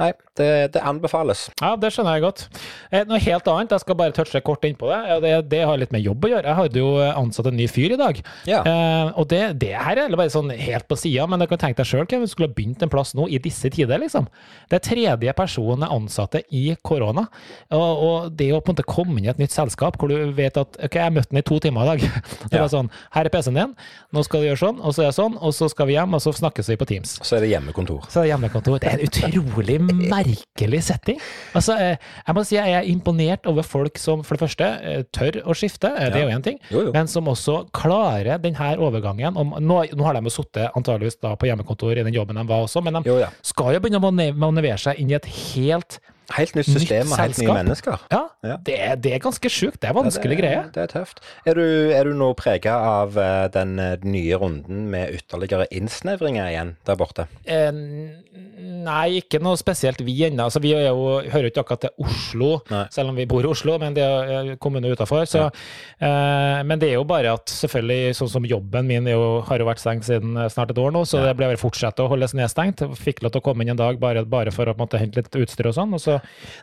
A: Nei, det, det anbefales.
B: Ja, det skjønner jeg godt. Eh, Noe helt annet, jeg skal bare touche kort innpå det. Det, det har litt med jobb å gjøre. Jeg hadde jo ansatt en ny fyr i dag.
A: Ja.
B: Eh, og det, det her er bare sånn helt på sida, men du kan tenke deg sjøl hvem som skulle ha begynt en plass nå i disse tider, liksom. Det er tredje personen jeg ansatte i korona. Og, og det å på en måte komme inn i et nytt selskap hvor du vet at ok, jeg møtte den i to timer i dag. [LAUGHS] Det
A: Ja.
B: var sånn, her er PC-en din, nå skal du gjøre sånn, og så er det sånn, og så skal vi hjem, og så snakkes vi på Teams.
A: Så er det hjemmekontor.
B: Så hjemmekontor. Det er en utrolig merkelig setting. Altså, eh, jeg må si jeg er imponert over folk som for det første eh, tør å skifte, eh, det er jo én ting,
A: Jo, jo.
B: men som også klarer denne overgangen. Om, nå, nå har de jo sittet antageligvis da på hjemmekontor i den jobben de var også, men de
A: Jo, ja.
B: skal jo begynne å manøvrere seg inn i et helt
A: Helt nytt system og helt nye mennesker.
B: Ja,
A: Ja.
B: Det, er, det er ganske sjukt. Det er
A: Ja,
B: vanskelig
A: det,
B: greie.
A: Det er tøft. Er du, er du nå prega av eh, den eh, nye runden med ytterligere innsnevringer igjen der borte?
B: Eh, nei, ikke noe spesielt vi ennå. Altså, vi jo, hører jo ikke akkurat til Oslo,
A: Nei.
B: selv om vi bor i Oslo, men det er kommune utafor. Eh, men det er jo bare at selvfølgelig, sånn som jobben min jo, har jo vært stengt siden eh, snart et år nå, så det blir bare fortsette å holdes nedstengt. Fikk lov til å komme inn en dag bare, bare for å måte, hente litt utstyr og sånn, og så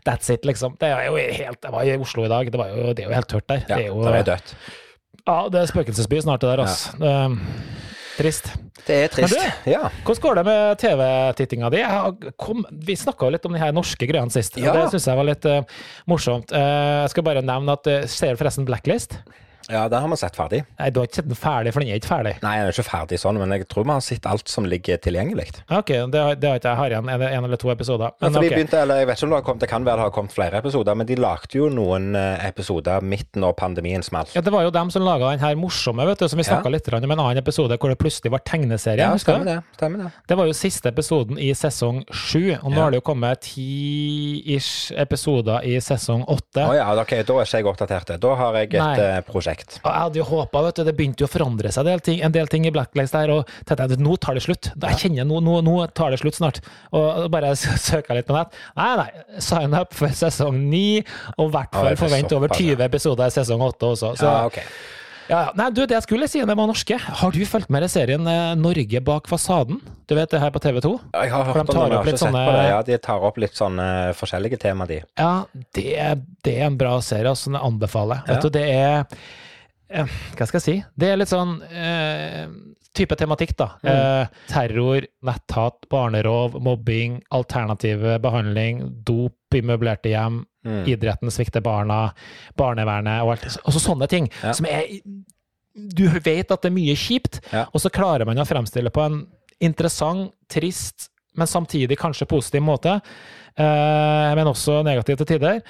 B: that's it, liksom. Det er jo helt, jeg var i Oslo i dag, det, var jo, det er jo helt tørt der.
A: Ja,
B: det er jo,
A: det er dødt.
B: ja, det er spøkelsesby snart det der, altså. Eh, trist.
A: Det er trist.
B: Men
A: Ja.
B: Hvordan går det med TV-tittinga di? Kom, vi snakka litt om de her norske greiene sist,
A: Ja.
B: og det syns jeg var litt uh, morsomt. Uh, jeg skal bare nevne at uh, Ser du forresten Blacklist?
A: Ja, den har vi sett ferdig.
B: Nei, du har ikke sett den ferdig, for den er ikke ferdig.
A: Nei, den er ikke ferdig sånn, men jeg tror vi har sett alt som ligger tilgjengelig.
B: Ok, det har, det har ikke jeg. har igjen en, en eller to episoder.
A: Men
B: Men
A: for de
B: ok.
A: begynte, eller jeg vet ikke om det har kommet, det kan være det har kommet flere episoder, men de lagde jo noen eh, episoder midt når pandemien smalt.
B: Ja, Det var jo dem som laga den her morsomme, vet du, som vi snakka
A: Ja.
B: litt om en annen episode, hvor det plutselig var tegneserie.
A: Ja, stemmer det. Stemmer det.
B: Det var jo siste episoden i sesong sju, og nå
A: Ja.
B: har det jo kommet ti-ish episoder i sesong åtte.
A: Å ja, ok, da er ikke jeg oppdatert. Da har jeg et
B: Nei.
A: eh, prosjekt effekt.
B: Og jeg hadde jo håpa, vet du, det begynte jo å forandre seg del ting, en del ting i Blacklist der, og tenkte jeg, nå tar det slutt. Jeg kjenner nå, nå, nå tar det slutt snart. Og bare søka litt på nett. Nei, nei, sign up for sesong ni, og i hvert fall forvent over 20 episoder i sesong åtte også. Så,
A: Ja, okay.
B: ja. Nei, du, det jeg skulle si, det var norske. Har du fulgt med i serien eh, Norge bak fasaden? Du vet det her på TV 2?
A: Jeg har hørt
B: de
A: om det, jeg har ikke sett
B: sånne-
A: på det. Ja, de tar opp litt sånne forskjellige tema, de.
B: Ja, det, det er en bra serie, altså, den anbefaler.
A: Ja.
B: Vet du, det er eh, Hva skal jeg si? Det er litt sånn eh, type tematikk, da.
A: Mm.
B: Eh, terror, netthat, barnerov, mobbing, alternative behandling, dop i møblerte hjem,
A: Mm.
B: idretten svikter barna, barnevernet og alt. Altså sånne ting
A: Ja.
B: som er Du vet at det er mye kjipt,
A: Ja.
B: og så klarer man å fremstille på en interessant, trist, men samtidig kanskje positiv måte, eh, men også negativ til tider.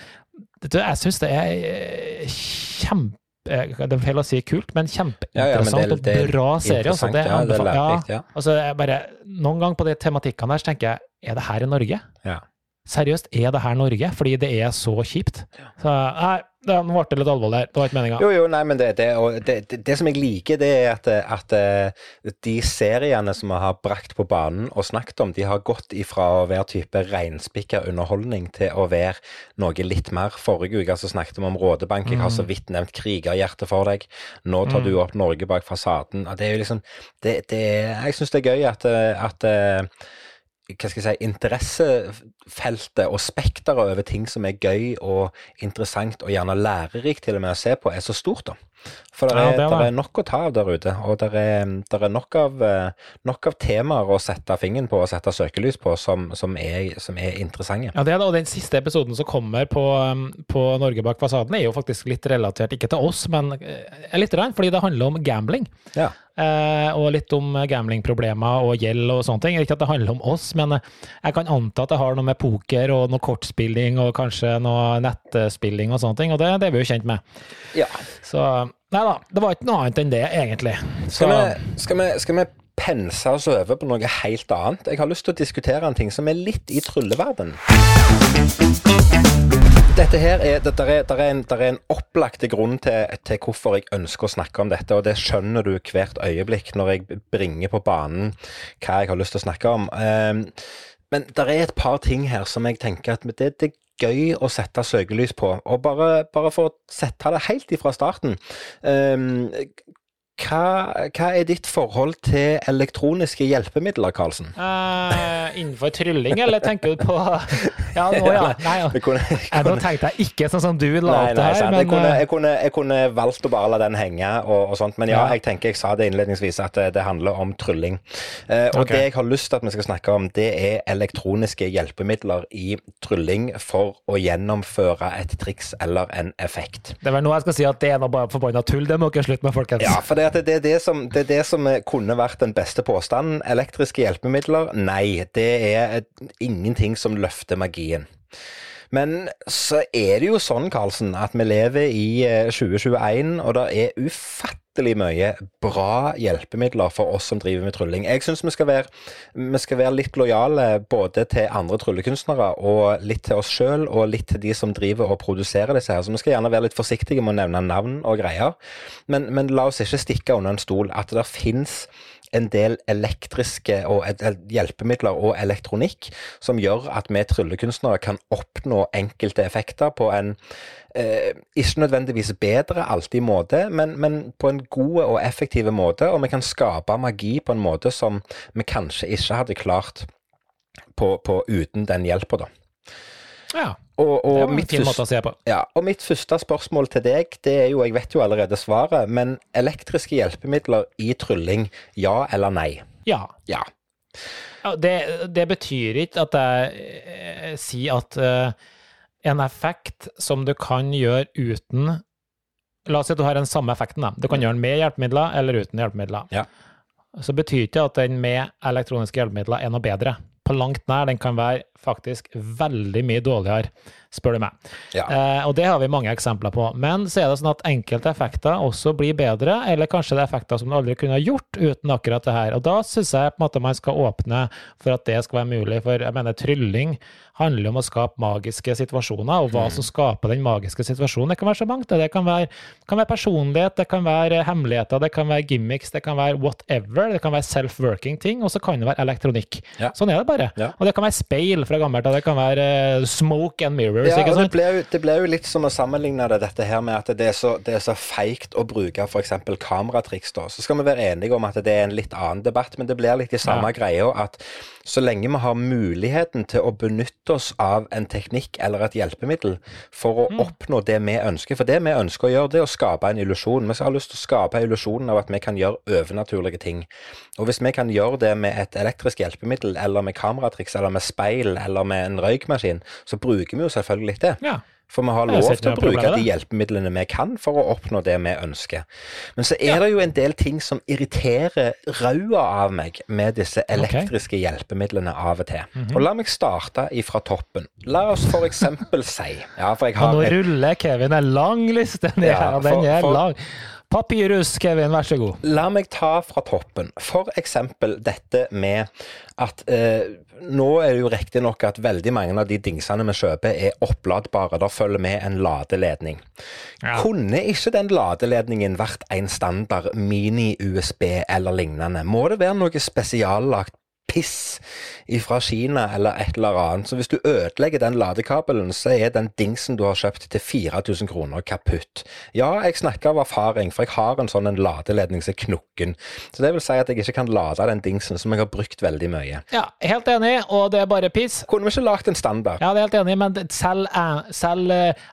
B: Jeg syns det er eh, kjempe Det er feil å si kult, men
A: Ja, ja, men
B: kjempeinteressant
A: det- det
B: og bra serie. Altså. Det
A: ja, det er lærerikt, ja.
B: altså, jeg bare, noen ganger på de tematikkene der så tenker jeg er det her i Norge?
A: Ja.
B: Seriøst, er det her Norge? Fordi det er så kjipt. Så nei, det, nå ble det litt alvorlig her. Det var ikke meninga.
A: Jo, jo, nei, men det, det, det, det, som jeg liker, det er at, at eh, de seriene som vi har brakt på banen og snakket om, de har gått ifra å være type reinspikka underholdning til å være noe litt mer. Forrige uke så snakket vi om Rådebank, jeg har så vidt nevnt krigerhjerte for deg. Nå tar du opp Norge bak fasaden. Det er jo liksom det, det, Jeg syns det er gøy at, eh, at eh, hva skal jeg si, interessefeltet og spekteret over ting som er gøy og interessant og gjerne lærerikt til og med å se på, er så stort, da. For det
B: Ja,
A: er,
B: er det.
A: er nok å ta av der ute, og det er, er nok, av, eh, nok av temaer å sette fingeren på og sette søkelys på som, som, er, som er interessante.
B: Ja, det er det, og den siste episoden som kommer på, um, på Norge bak fasaden, er jo faktisk litt relatert, ikke til oss, men eh, litt, rann, fordi det handler om gambling.
A: Ja.
B: Eh, og litt om gamblingproblemer og gjeld og sånne ting. Ikke at det handler om oss, men eh, jeg kan anta at det har noe med poker og noe kortspilling og kanskje noe nettspilling og sånne ting, og det, det er vi jo kjent med.
A: ja.
B: Så nei da, det var ikke noe annet enn det, egentlig. Så,
A: Skal vi, skal, vi, skal vi pense oss over på noe helt annet? Jeg har lyst til å diskutere en ting som er litt i trylleverden. Dette her er, det, der er, der er en, der er en opplagte grunn til, til hvorfor jeg ønsker å snakke om dette, og det skjønner du hvert øyeblikk når jeg bringer på banen hva jeg har lyst til å snakke om. Um, men det er et par ting her som jeg tenker at det, det gøy å sette søkelys på. Og bare, bare for å sette det helt ifra starten. ehm, hva, hva er ditt forhold til elektroniske hjelpemidler, Karlsen?
B: eh, innenfor trylling, eller tenker du på Ja, nå ja. [LAUGHS] Nei, ja.
A: Jeg kunne, jeg
B: Nei, nå
A: kunne,
B: tenkte jeg ikke sånn som du la opp det her, men
A: jeg, kunne,
B: eh,
A: jeg, kunne, jeg kunne valgt å bare la den henge og, og sånt, men ja, jeg tenker jeg sa det innledningsvis at det, det handler om trylling. Eh, og
B: okay.
A: det jeg har lyst til at vi skal snakke om, det er elektroniske hjelpemidler i trylling for å gjennomføre et triks eller en effekt.
B: det er vel nå jeg skal si at det er bare forbanna tull. Det må dere slutte med, folkens.
A: Ja, for det, at det, er det, som, det er det som kunne vært den beste påstanden. Elektriske hjelpemidler, nei. Det er ingenting som løfter magien. Men så er det jo sånn, Karlsen, at vi lever i eh, 2021, og det er ufattelig mye bra hjelpemidler for oss som driver med trylling. Jeg syns vi, vi skal være litt lojale både til andre tryllekunstnere og litt til oss sjøl, og litt til de som driver og produserer disse her. Så vi skal gjerne være litt forsiktige med å nevne navn og greier. Men, men la oss ikke stikke under en stol at det fins en del elektriske og hjelpemidler og elektronikk som gjør at vi tryllekunstnere kan oppnå enkelte effekter på en eh, ikke nødvendigvis bedre alltid måte, men, men på en god og effektiv måte, og vi kan skape magi på en måte som vi kanskje ikke hadde klart på, på uten den hjelpa, da.
B: Ja,
A: Og,
B: det
A: og,
B: var en
A: mitt
B: fin
A: første-
B: måte å se på.
A: ja, og mitt første spørsmål til deg, det er jo, jeg vet jo allerede svaret, men elektriske hjelpemidler i trylling, ja eller nei?
B: Ja.
A: Ja.
B: Ja, det, det betyr ikke at jeg eh, sier at eh, en effekt som du kan gjøre uten La oss si at du har den samme effekten. Da. Du kan gjøre den med hjelpemidler eller uten hjelpemidler.
A: Ja.
B: Så betyr ikke at den med elektroniske hjelpemidler er noe bedre. På langt nær. Den kan være faktisk veldig mye dårligere. Spør du meg.
A: Ja.
B: Eh, og det har vi mange eksempler på. Men så er det sånn at enkelte effekter også blir bedre, eller kanskje det er effekter som du aldri kunne ha gjort uten akkurat det her. Og da syns jeg på en måte man skal åpne for at det skal være mulig, for jeg mener trylling handler om å skape magiske situasjoner, og hva som skaper den magiske situasjonen. Det kan være så mangt. Det kan være, kan være personlighet, det kan være hemmeligheter, det kan være gimmicks, det kan være whatever. Det kan være self-working ting, og så kan det være elektronikk.
A: Ja.
B: Sånn er det bare.
A: Ja.
B: Og det kan være speil fra gammelt av, det kan være eh, smoke and mirrors.
A: Ja,
B: ikke
A: det ble, jo, det ble jo litt som å sammenligne det dette her med at det er så, det er så feigt å bruke f.eks. kameratriks. da. Så skal vi være enige om at det er en litt annen debatt, men det blir litt i samme
B: Ja.
A: greia at så lenge vi har muligheten til å benytte oss av en teknikk eller et hjelpemiddel for å oppnå det vi ønsker For det vi ønsker å gjøre, det er å skape en illusjon. Vi har lyst til å skape illusjonen av at vi kan gjøre overnaturlige ting. Og hvis vi kan gjøre det med et elektrisk hjelpemiddel, eller med kameratriks, eller med speil, eller med en røykmaskin, så bruker vi jo selvfølgelig det.
B: Ja.
A: For vi har lov til å bruke de hjelpemidlene vi kan for å oppnå det vi ønsker. Men så er det jo en del ting som irriterer raua av meg med disse elektriske hjelpemidlene av og til.
B: Mhm.
A: Og la meg starte ifra toppen. La oss for eksempel si [LAUGHS] Ja, for
B: nå ruller Kevin en lang liste ned
A: Ja,
B: her, den er lang. Papyrus, Kevin, vær så god.
A: La meg ta fra toppen. For eksempel dette med at eh, nå er det jo riktignok at veldig mange av de dingsene vi kjøper, er oppladbare. Der følger med en ladeledning.
B: Ja.
A: Kunne ikke den ladeledningen vært en standard mini-USB eller lignende? Må det være noe spesiallagt piss fra Kina eller et eller annet. Så hvis du ødelegger den ladekabelen, så er den dingsen du har kjøpt til 4000 kroner kaputt. Ja, jeg snakker av erfaring, for jeg har en sånn en ladeledning som er knokken. Så det vil si at jeg ikke kan lade den dingsen som jeg har brukt veldig mye.
B: Ja, helt enig, og det er bare piss.
A: Kunne vi ikke lagd en standard?
B: Ja, det er helt enig, men selv, selv eh,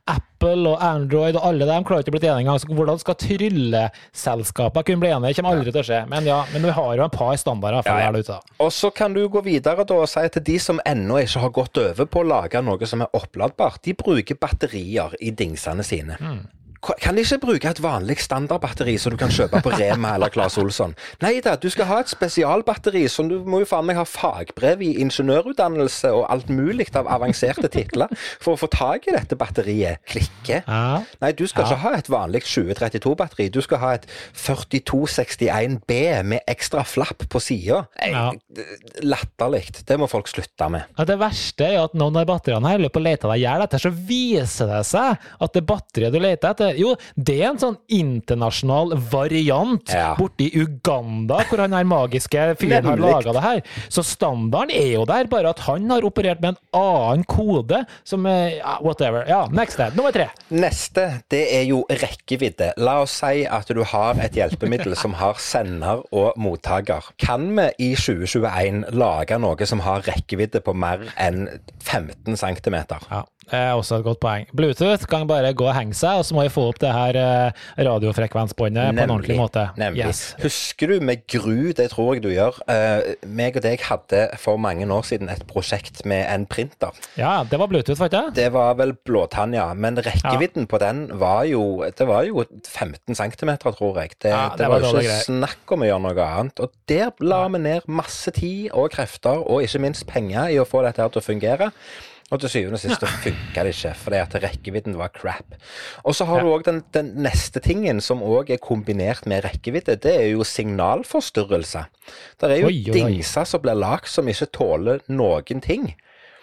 B: Apple og Android og alle dem klarer ikke å bli enige engang. Så hvordan skal trylleselskaper kunne bli enige? Det kommer aldri til å skje. Men ja, men vi har jo en par standarder
A: Ja, ja.
B: der ute.
A: Og så kan du gå videre da og si til de som ennå ikke har gått over på å lage noe som er oppladbart, de bruker batterier i dingsene sine. Ka- Kan de ikke bruke et vanlig standardbatteri som du kan kjøpe på Rema eller Claes Olsson? Nei da, du skal ha et spesialbatteri som du må jo faen meg ha fagbrev i ingeniørutdannelse og alt mulig av avanserte titler for å få tak i dette batteriet. Klikke.
B: Ja.
A: Nei, du skal
B: Ja.
A: ikke ha et vanlig 2032-batteri. Du skal ha et 4261B med ekstra flapp på sida.
B: Ja.
A: Latterlig. Det må folk slutte med.
B: Ja, det verste er jo at noen av batteriene her løper og leter deg i hjel etter, så viser det seg at det batteriet du leter etter, jo, det er en sånn internasjonal variant
A: Ja.
B: borti Uganda, hvor han her magiske fyren har laga det her. Så standarden er jo der, bare at han har operert med en annen kode som ja, Whatever. Ja, next step. Nummer tre.
A: Neste, det er jo rekkevidde. La oss si at du har et hjelpemiddel som har sender og mottaker. Kan vi i 2021 lage noe som har rekkevidde på mer enn 15 cm?
B: Ja, er også et godt poeng. Bluetooth kan bare gå og henge seg, og så må vi få opp det her eh, radiofrekvensbåndet på en ordentlig måte.
A: Nemlig.
B: Yes.
A: Husker du med gru, det tror jeg du gjør, eh, meg og deg hadde for mange år siden et prosjekt med en printer.
B: Ja, det var Bluetooth, var ikke det?
A: Det var vel blåtann, ja. Men rekkevidden på den var jo Det var jo 15 cm, tror jeg. Det,
B: Ja,
A: det,
B: det
A: var
B: var
A: jo ikke snakk om å gjøre noe annet. Og der la vi ned masse tid og krefter, og ikke minst penger, i å få dette her til å fungere. Og til syvende og sist funka det ikke, fordi at rekkevidden var crap. Og så har du òg den, den neste tingen som òg er kombinert med rekkevidde. Det er jo signalforstyrrelse. Det er jo
B: oi, oi.
A: dingser som blir lagd som ikke tåler noen ting.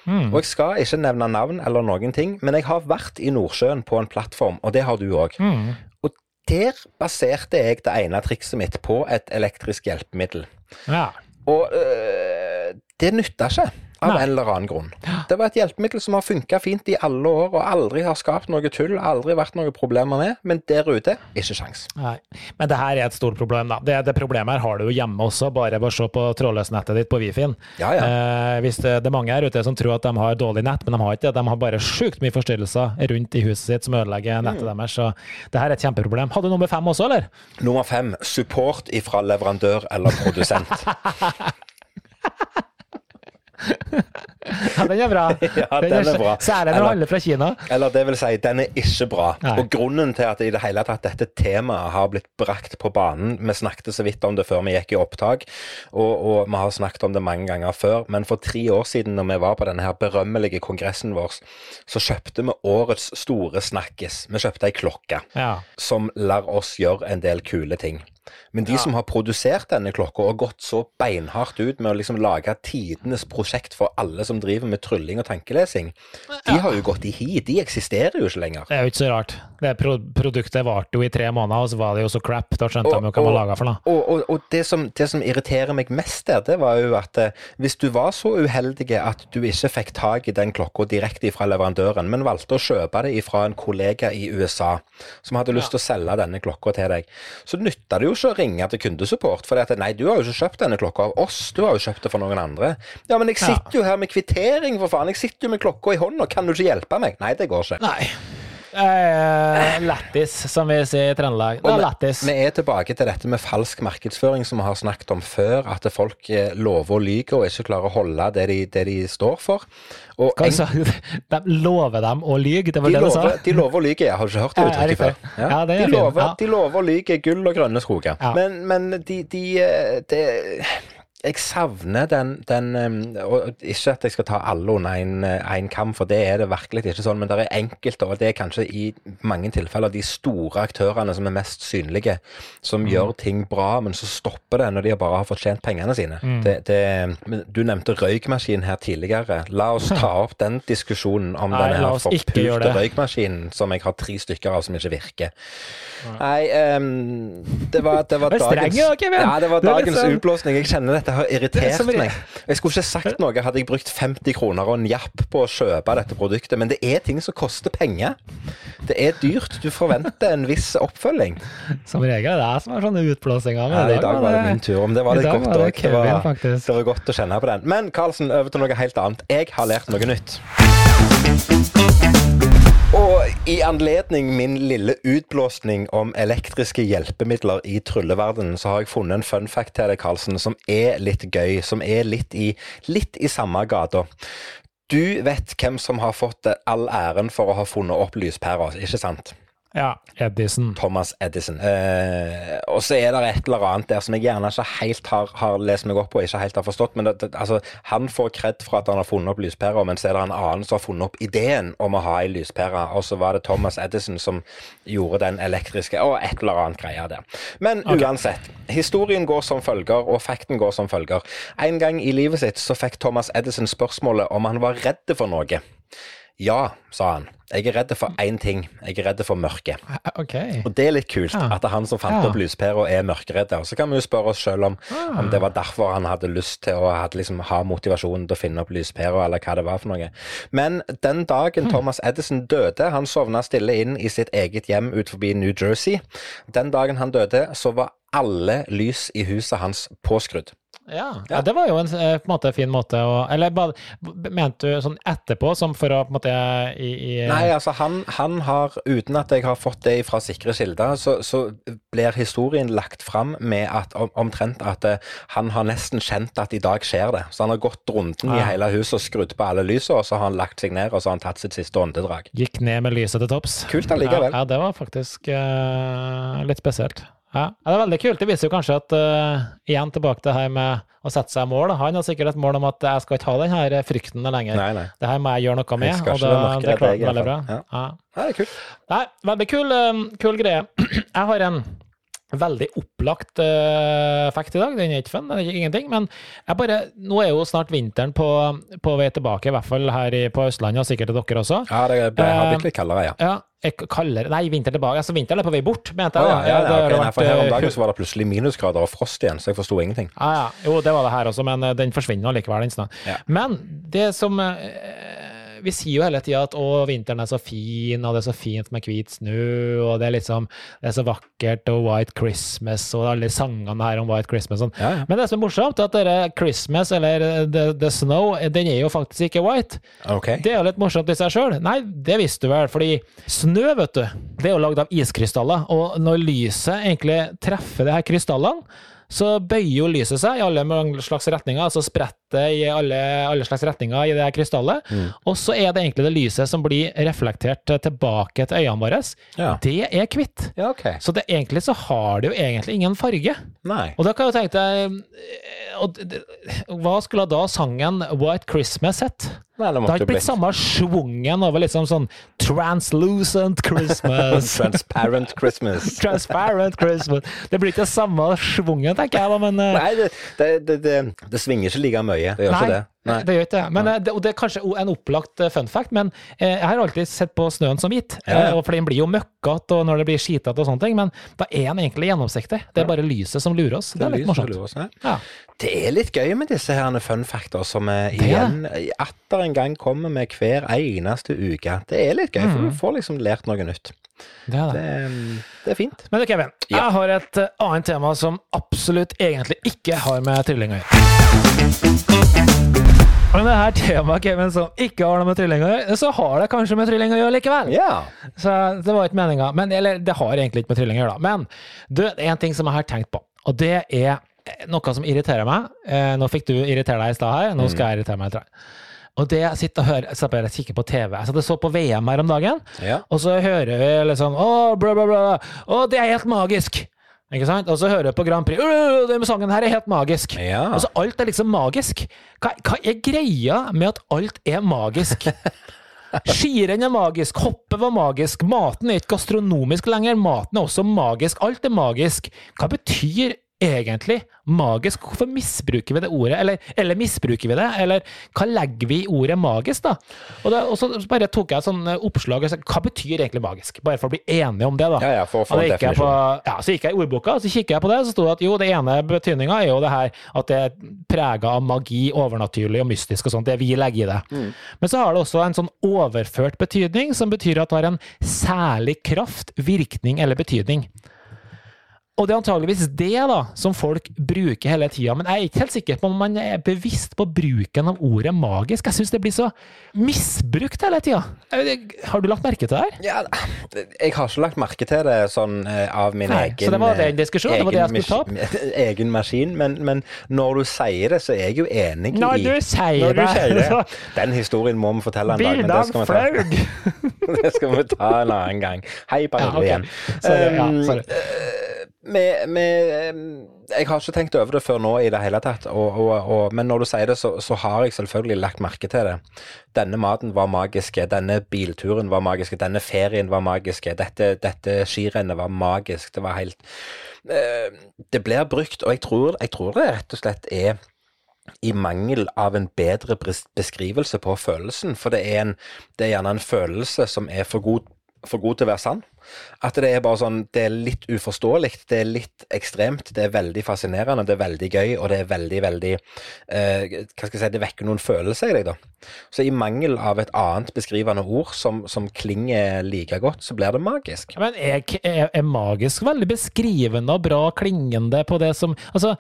B: Mm.
A: Og jeg skal ikke nevne navn eller noen ting, men jeg har vært i Nordsjøen på en plattform, og det har du òg.
B: Mm.
A: Og der baserte jeg det ene trikset mitt på et elektrisk hjelpemiddel.
B: Ja.
A: Og øh, det nytta ikke. Av
B: Nei.
A: en eller annen grunn. Det var et hjelpemiddel som har funka fint i alle år, og aldri har skapt noe tull, aldri vært noen problemer med, men der ute, ikke sjans.
B: Nei. Men det her er et stort problem, da. Det, det problemet her har du jo hjemme også, bare å se på trådløsnettet ditt på Wifien.
A: Ja, ja.
B: Eh, hvis det, det er mange her ute som tror at de har dårlig nett, men de har ikke det. De har bare sjukt mye forstyrrelser rundt i huset sitt som ødelegger nettet
A: Mm.
B: deres. Så det her er et kjempeproblem. Hadde du nummer fem også, eller?
A: Nummer fem, support ifra leverandør eller produsent. [LAUGHS]
B: Ja, den er bra. [LAUGHS]
A: Ja, den er bra.
B: Særlig når alle fra Kina.
A: Eller det vil si, den er ikke bra.
B: Nei.
A: Og grunnen til at i det hele tatt dette temaet har blitt brakt på banen Vi snakket så vidt om det før vi gikk i opptak, og, og vi har snakket om det mange ganger før. Men for tre år siden, når vi var på denne her berømmelige kongressen vår, så kjøpte vi årets store snakkis. Vi kjøpte ei klokke
B: Ja.
A: som lar oss gjøre en del kule ting. Men de som har produsert denne klokka og gått så beinhardt ut med å liksom lage tidenes prosjekt for alle som driver med trylling og tankelesing, de har jo gått i hi. De eksisterer jo ikke lenger.
B: Det er jo ikke så rart. Det pro produktet varte jo i tre måneder, og så var det jo så crap. Da skjønte de jo hva man laga for noe.
A: Og, og, og det, som, det som irriterer meg mest der, det var jo at eh, hvis du var så uheldig at du ikke fikk tak i den klokka direkte fra leverandøren, men valgte å kjøpe det fra en kollega i USA som hadde lyst til å selge denne klokka til deg, så nytta det jo ikke ringe til kundesupport. For at, nei, du har jo ikke kjøpt denne klokka av oss, du har jo kjøpt det for noen andre. Ja, men jeg sitter jo her med kvittering, for faen. Jeg sitter jo med klokka i hånda, kan du ikke hjelpe meg? Nei, det går ikke.
B: Nei. Eh, Lættis, som vi sier i Trøndelag. Det er lættis.
A: Vi er tilbake til dette med falsk markedsføring som vi har snakket om før. At folk eh, lover og lyver og ikke klarer å holde det de, det de står for. Og
B: Hva sa du? De lover dem å lyve? det var
A: de,
B: det du sa?
A: de lover og lyver, ja. Har du ikke hørt det
B: Ja, ja,
A: uttrykket før?
B: Ja, det er
A: de, lover,
B: Ja.
A: de lover og lyver gull og grønne skoger.
B: Ja.
A: Men, men de, de, de det jeg savner den, den og Ikke at jeg skal ta alle under én kam, for det er det virkelig ikke sånn, men det er enkelte, og det er kanskje i mange tilfeller de store aktørene som er mest synlige, som
B: Mm.
A: gjør ting bra, men så stopper det når de bare har fortjent pengene sine.
B: Mm.
A: Det, det, du nevnte røykmaskin her tidligere. La oss [LAUGHS] ta opp den diskusjonen om
B: Nei,
A: denne forpulte røykmaskinen som jeg har tre stykker av som ikke virker. Nei, um, det var, det var dagens
B: i dag,
A: Ja, det var dagens
B: sånn-
A: utblåsning. Jeg kjenner dette har
B: Det er
A: irritert
B: det
A: meg. Jeg skulle ikke sagt noe hadde jeg brukt 50 kroner og en japp på å kjøpe dette produktet, men det er ting som koster penger. Det er dyrt. Du forventer en viss oppfølging.
B: Som regel er det jeg som har sånne utblåsninger.
A: Ja, I dag var det min tur. Om det var litt godt òg. Det, var- det var godt å kjenne på den. Men Karlsen, over til noe helt annet. Jeg har lært noe nytt. Og i anledning min lille utblåsning om elektriske hjelpemidler i trylleverdenen, så har jeg funnet en fun fact til deg, Karlsen, som er litt gøy. Som er litt i, litt i samme gata. Du vet hvem som har fått all æren for å ha funnet opp lyspæra, ikke sant?
B: Ja, Edison.
A: Thomas Edison. Eh, og så er det et eller annet der som jeg gjerne ikke helt har, har lest meg opp på og ikke helt har forstått. Men det, det, altså, han får kred for at han har funnet opp lyspæra, men så er det en annen som har funnet opp ideen om å ha ei lyspære. Og så var det Thomas Edison som gjorde den elektriske, og et eller annet greia der. Men uansett. Historien går som følger, og fakten går som følger. En gang i livet sitt så fikk Thomas Edison spørsmålet om han var redd for noe. Ja, sa han. Jeg er redd for én ting. Jeg er redd for mørket.
B: Okay.
A: Og det er litt kult
B: Ja.
A: at han som fant
B: Ja.
A: opp lyspæra er mørkeredd. Og så kan vi jo spørre oss sjøl om,
B: Ah.
A: om det var derfor han hadde lyst til å liksom, ha motivasjonen til å finne opp lyspæra, eller hva det var for noe. Men den dagen
B: mm.
A: Thomas Edison døde, han sovna stille inn i sitt eget hjem ut forbi New Jersey. Den dagen han døde, så var alle lys i huset hans påskrudd.
B: Ja, ja, det var jo en eh, på en måte fin måte å Eller bare, mente du sånn etterpå, som for å på en måte i, i
A: Nei, altså han, han har, uten at jeg har fått det fra sikre kilder, så, så blir historien lagt fram med at om, omtrent at eh, han har nesten kjent at i dag skjer det. Så han har gått runden i hele huset og skrudd på alle lysene, og så har han lagt seg ned og så har han tatt sitt siste åndedrag.
B: Gikk ned med lyset til topps.
A: Kult allikevel.
B: Ja, ja, det var faktisk uh, litt spesielt. Ja. Det er veldig kult. Det viser jo kanskje at uh, igjen tilbake til det her med å sette seg mål. Han har sikkert et mål om at jeg skal ikke ha den her frykten lenger.
A: Nei, nei.
B: Det her må jeg gjøre noe med,
A: Jeg
B: og da, det klarte han veldig bra. Ja.
A: Ja, det er kult.
B: Nei, veldig kul, um, kul greie. [CLEARS THROAT] Jeg har en veldig opplagt uh, fact i dag. Den er ikke fun, den er ikke ingenting. Men jeg bare, nå er jo snart vinteren på, på vei tilbake, i hvert fall her i, på Østlandet, og sikkert dere også.
A: Ja, det ble, har
B: Eh,
A: blitt litt kaldere, ja.
B: Ja, kaldere Nei, vinter tilbake. Altså, vinteren er på vei bort, mente jeg.
A: ja,
B: da.
A: ja, ja, okay.
B: vært,
A: Nei, her om
B: eh,
A: dagen så var det plutselig minusgrader og frost igjen, så jeg forsto ingenting.
B: Ja, ja. Jo, det var det her også, men eh, den forsvinner allikevel, den.
A: Ja.
B: Men det som eh, Vi sier jo hele tida at å, vinteren er så fin, og det er så fint med hvit snø, og det er liksom Det er så vakkert, og White Christmas, og alle sangene her om White Christmas og sånn.
A: Ja, ja.
B: Men det som er morsomt, er at dere Christmas, eller eh, the, the Snow, eh, den er jo faktisk ikke white.
A: Okay.
B: Det er jo litt morsomt i seg sjøl. Nei, det visste du vel, fordi snø, vet du, det er jo lagd av iskrystaller, og når lyset egentlig treffer de her krystallene, så bøyer jo lyset seg i alle slags retninger, altså spretter spretter i alle, alle slags retninger i det krystallet.
A: Mm.
B: Og så er det egentlig det lyset som blir reflektert tilbake til øynene våre.
A: Ja.
B: Det er hvitt.
A: Ja, okay.
B: Så det, egentlig så har det jo egentlig ingen farge.
A: Nei.
B: Og da kan jeg jo tenke deg eh, Hva skulle da sangen White Christmas hett?
A: Nei, det
B: Det har ikke blitt samme schwungen over liksom sånn Translucent Christmas. [LAUGHS]
A: Transparent Christmas. [LAUGHS]
B: Transparent Christmas. Det blir ikke samme schwungen, tenker jeg da, men eh,
A: Nei, det, det, det, det, det svinger ikke like mye. Det gjør
B: Nei,
A: ikke det. Nei.
B: det gjør ikke det. Men, eh, det. Og det er kanskje en opplagt eh, fun fact, men eh, jeg har alltid sett på snøen som hvit.
A: Ja,
B: For den blir jo møkkete når det blir skitete og sånne ting, men da er den egentlig gjennomsiktig. Det er bare lyset som lurer oss. Det er litt morsomt.
A: oss.
B: Ja.
A: Det er litt gøy med disse her fun factor som
B: er
A: igjen atter en gang kommer med hver eneste uke. Det er litt gøy, for
B: Mm.
A: du får liksom lært noe nytt.
B: Det er det.
A: Det, det er fint.
B: Men du, Kevin,
A: Ja.
B: jeg har et eh, annet tema som absolutt egentlig ikke har med trylling å gjøre. Men det her temaet, Kevin, som ikke har noe med trylling å gjøre, så har det kanskje med trylling å gjøre likevel.
A: Ja.
B: Så det var ikke meninga. Men, eller det har egentlig ikke med trylling å gjøre, da. Men du, det er en ting som jeg har tenkt på, og det er noe som irriterer meg. Eh, nå fikk du irritere deg i stad her, nå skal jeg irritere meg litt. Og det jeg sitter og hører, så bare kikker på TV. Jeg satt og så på VM her om dagen,
A: ja.
B: og så hører vi liksom Å, bla, bla, bla. Å, det er helt magisk! Ikke sant? Og så hører vi på Grand Prix. «Åh, Den sangen her er helt magisk.
A: Ja.
B: så alt er liksom magisk. Hva, hva er greia med at alt er magisk? [LAUGHS] Skirenn er magisk, hoppet var magisk, maten er ikke gastronomisk lenger, maten er også magisk, alt er magisk. Hva betyr egentlig magisk? Hvorfor misbruker vi det ordet, eller, eller misbruker vi det, eller hva legger vi i ordet magisk, da? Og, det, og så bare tok jeg sånn eh, oppslag, og sa, hva betyr egentlig magisk? Bare for å bli enige om det, da.
A: Ja, ja, for å få
B: Og
A: en
B: på, ja, så gikk jeg i ordboka, så kikker jeg på det, så sto det at jo, det ene betydninga er jo det her at det er prega av magi, overnaturlig og mystisk og sånt, det vi legger i det.
A: Mm.
B: Men så har det også en sånn overført betydning, som betyr at det har en særlig kraft, virkning eller betydning. Og det er antageligvis det da, som folk bruker hele tida, men jeg er ikke helt sikker på om man er bevisst på bruken av ordet magisk. Jeg syns det blir så misbrukt hele tida. Har du lagt merke til det her?
A: Ja, jeg har ikke lagt merke til det sånn eh, av min
B: Nei,
A: egen
B: så det var den
A: eh,
B: Egen, det var det jeg skulle ta
A: egen [LAUGHS] Egen maskin, men, men når du sier det, så er jeg jo enig
B: Når
A: i
B: du sier
A: Når du
B: det,
A: sier det. Den historien må vi fortelle en dag, men det skal vi ta, [LAUGHS] det skal vi ta en annen gang. Hei,
B: Ja, okay.
A: igjen.
B: Sorry, ja,
A: Um,
B: sorry.
A: Med, med, jeg har ikke tenkt over det før nå i det hele tatt, og, og, og, men når du sier det, så, så har jeg selvfølgelig lagt merke til det. Denne maten var magiske, denne bilturen var magiske, denne ferien var magiske, dette, dette skirennet var magisk. Det var helt eh, Det blir brukt, og jeg tror, jeg tror det rett og slett er i mangel av en bedre beskrivelse på følelsen. For det er, en, det er gjerne en følelse som er for god, for god til å være sann. At det er bare sånn Det er litt uforståelig, det er litt ekstremt, det er veldig fascinerende, det er veldig gøy, og det er veldig, veldig eh, Hva skal jeg si Det vekker noen følelser i deg, da. Så i mangel av et annet beskrivende ord som, som klinger like godt, så blir det magisk.
B: Men er, er, er magisk veldig beskrivende og bra klingende på det som Altså,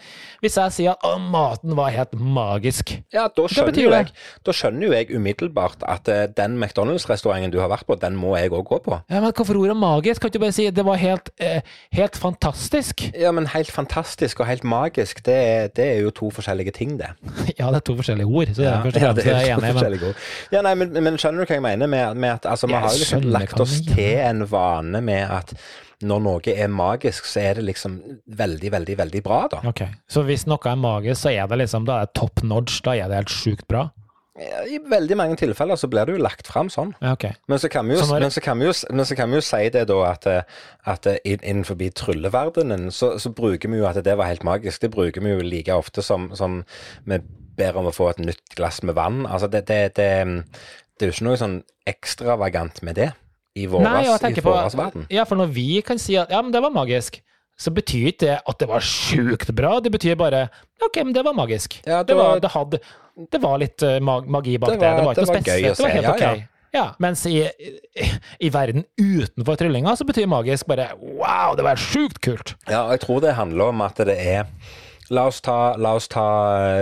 B: hvis jeg sier at å, maten var helt magisk
A: Ja, da skjønner, jo
B: det?
A: jeg, da skjønner jo jeg umiddelbart at eh, den McDonald's-restauranten du har vært på, den må jeg òg gå på.
B: Ja, men hvorfor ordet magisk? Kan du bare si det var helt, eh, helt fantastisk?
A: Ja, men helt fantastisk og helt magisk, det, det er jo to forskjellige ting, det. [LAUGHS]
B: Ja, det er to forskjellige ord, så det er
A: Ja, ja, det er to forskjellige ord. Ja, nei, men, men skjønner du hva jeg mener med, med at altså, vi har jo liksom lagt oss til en vane med at når noe er magisk, så er det liksom veldig, veldig, veldig bra, da.
B: Ok, Så hvis noe er magisk, så er det liksom da er det top notch, da er det helt sjukt bra?
A: Ja, I veldig mange tilfeller så blir det jo lagt fram sånn.
B: Ja, ok.
A: Men så jo,
B: sånn
A: men så jo, men så kan vi jo si det da at, eh, at eh, innenfor trylleverdenen så, så bruker vi jo at det var helt magisk. Det bruker vi jo like ofte som, som vi ber om å få et nytt glass med vann. Altså det, det, det, det er jo ikke noe sånn ekstravagant med det i vår
B: Nei, og jeg tenker på
A: verden.
B: Ja, for når vi kan si at ja, men det var magisk, så betyr ikke det at det var sjukt bra. Det betyr bare ok, men det var magisk.
A: Ja,
B: det, var- det, hadde, det var litt eh, magi bak
A: Det
B: det.
A: var-
B: Det var ikke
A: det var gøy
B: spesielt. Det var helt
A: ja,
B: ok.
A: ja.
B: Ja, mens i, i verden utenfor tryllinga så betyr magisk bare wow, det var sjukt kult.
A: Ja, og jeg tror det handler om at det er La oss ta, la oss ta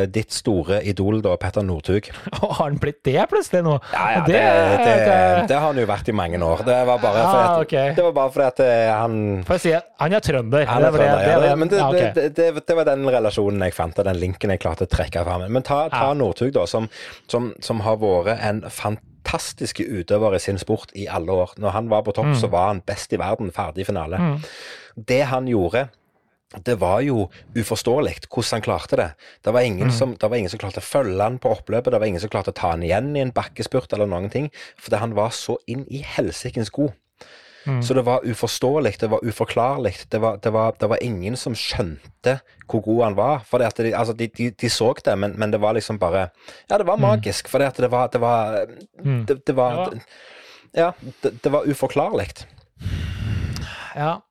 A: eh, ditt store idol, da, Petter Northug. [LAUGHS]
B: Har han blitt det plutselig nå?
A: Ja, ja, det, det, det, har han jo vært i mange år. Det var bare fordi
B: Ah,
A: at,
B: ok.
A: det var bare fordi at eh, han
B: For å si, han er trønder.
A: han er
B: det,
A: trønder, ja.
B: det,
A: Men det,
B: ja, ok.
A: det, det, det var den relasjonen jeg fant, og den linken jeg klarte å trekke fram. Men ta, ta
B: Ja.
A: Northug, da, som, som, som har vært en fantastisk utøver i sin sport i alle år. Når han var på topp,
B: Mm.
A: så var han best i verden, ferdig finale. Det han gjorde det var jo uforståelig hvordan han klarte det. Det var,
B: Mm.
A: ingen som, det var ingen som klarte å følge han på oppløpet, det var ingen som klarte å ta han igjen i en bakkespurt eller noen ting, fordi han var så inn i helsikens god.
B: Mm.
A: Så det var uforståelig, det var uforklarlig. Det var, det, var, det var ingen som skjønte hvor god han var. For at de, altså de, de, de så det, men, men det var liksom bare Ja, det var magisk. For det at det var Det var, det, det var
B: Mm.
A: Ja,
B: Ja.
A: det, det var uforklarlig.
B: Ja.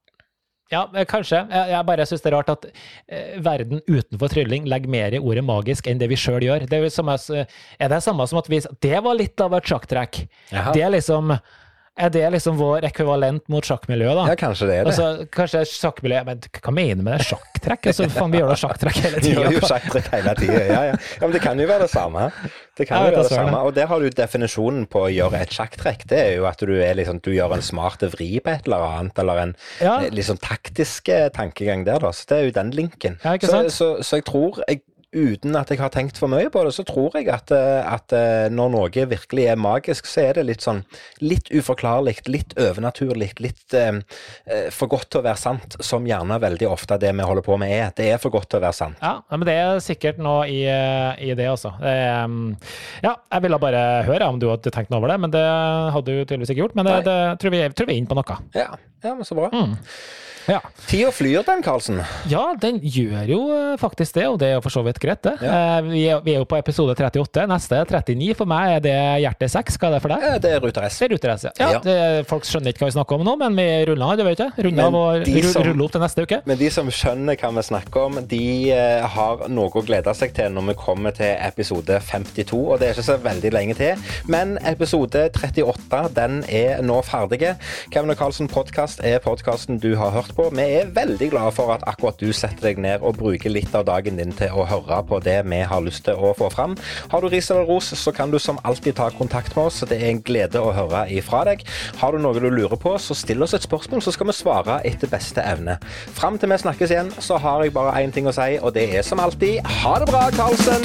B: Ja, eh, kanskje. Jeg, jeg bare syns det er rart at eh, verden utenfor trylling legger mer i ordet magisk enn det vi sjøl gjør. Det er, som, er det samme som at vi Det var litt av et sjakktrekk. Det er liksom Er det liksom vår ekvivalent mot sjakkmiljøet, da?
A: Ja, kanskje det er det.
B: Altså, kanskje sjakkmiljøet Men hva mener du med det? Sjakktrekk? Altså, faen, vi gjør da sjakktrekk hele tida.
A: tida. Ja, ja. ja, men det kan jo være det samme. Det kan jo være det samme. Og der har du definisjonen på å gjøre et sjakktrekk. Det er jo at du, liksom, du gjør en smart vri på et eller annet, eller en
B: Ja.
A: liksom taktisk eh, tankegang der, da. Så det er jo den linken.
B: Ja,
A: så, så, så jeg tror jeg, Uten at jeg har tenkt for mye på det, så tror jeg at, eh, at eh, når noe virkelig er magisk, så er det litt sånn litt uforklarlig, litt overnaturlig, litt eh, eh, for godt til å være sant, som gjerne veldig ofte det vi holder på med er. Det er for godt til å være sant.
B: Ja, men det er sikkert noe i, i det, altså. Det ja, jeg ville bare høre om du hadde tenkt noe over det, men det hadde du tydeligvis ikke gjort. Men det, det tror, vi, tror vi er inne på noe.
A: Ja, ja men så bra.
B: Mm. Ja.
A: Tida flyr den, Karlsen.
B: ja, den gjør jo eh, faktisk det, og det er jo for så vidt greit, det.
A: Ja.
B: Eh, Vi, er, vi er jo på episode 38. Neste er 39. For meg er det hjerte 6. Hva er det for deg?
A: Det er Ruter S.
B: Det er Ruter-S, ja. ja
A: Ja.
B: det, folk skjønner ikke hva vi snakker om nå, men vi ruller det vet. Runder av og ruller opp til neste uke.
A: Men de som skjønner hva vi snakker om, de eh, har noe å glede seg til når vi kommer til episode 52, og det er ikke så veldig lenge til. Men episode 38 den er nå ferdig. Kevin og Karlsen podkast er podkasten du har hørt på. Vi er veldig glade for at akkurat du setter deg ned og bruker litt av dagen din til å høre på det vi har lyst til å få fram. Har du ris eller ros, så kan du som alltid ta kontakt med oss. Det er en glede å høre ifra deg. Har du noe du lurer på, så still oss et spørsmål, så skal vi svare etter beste evne. Fram til vi snakkes igjen, så har jeg bare én ting å si, og det er som alltid ha det bra, Karlsen!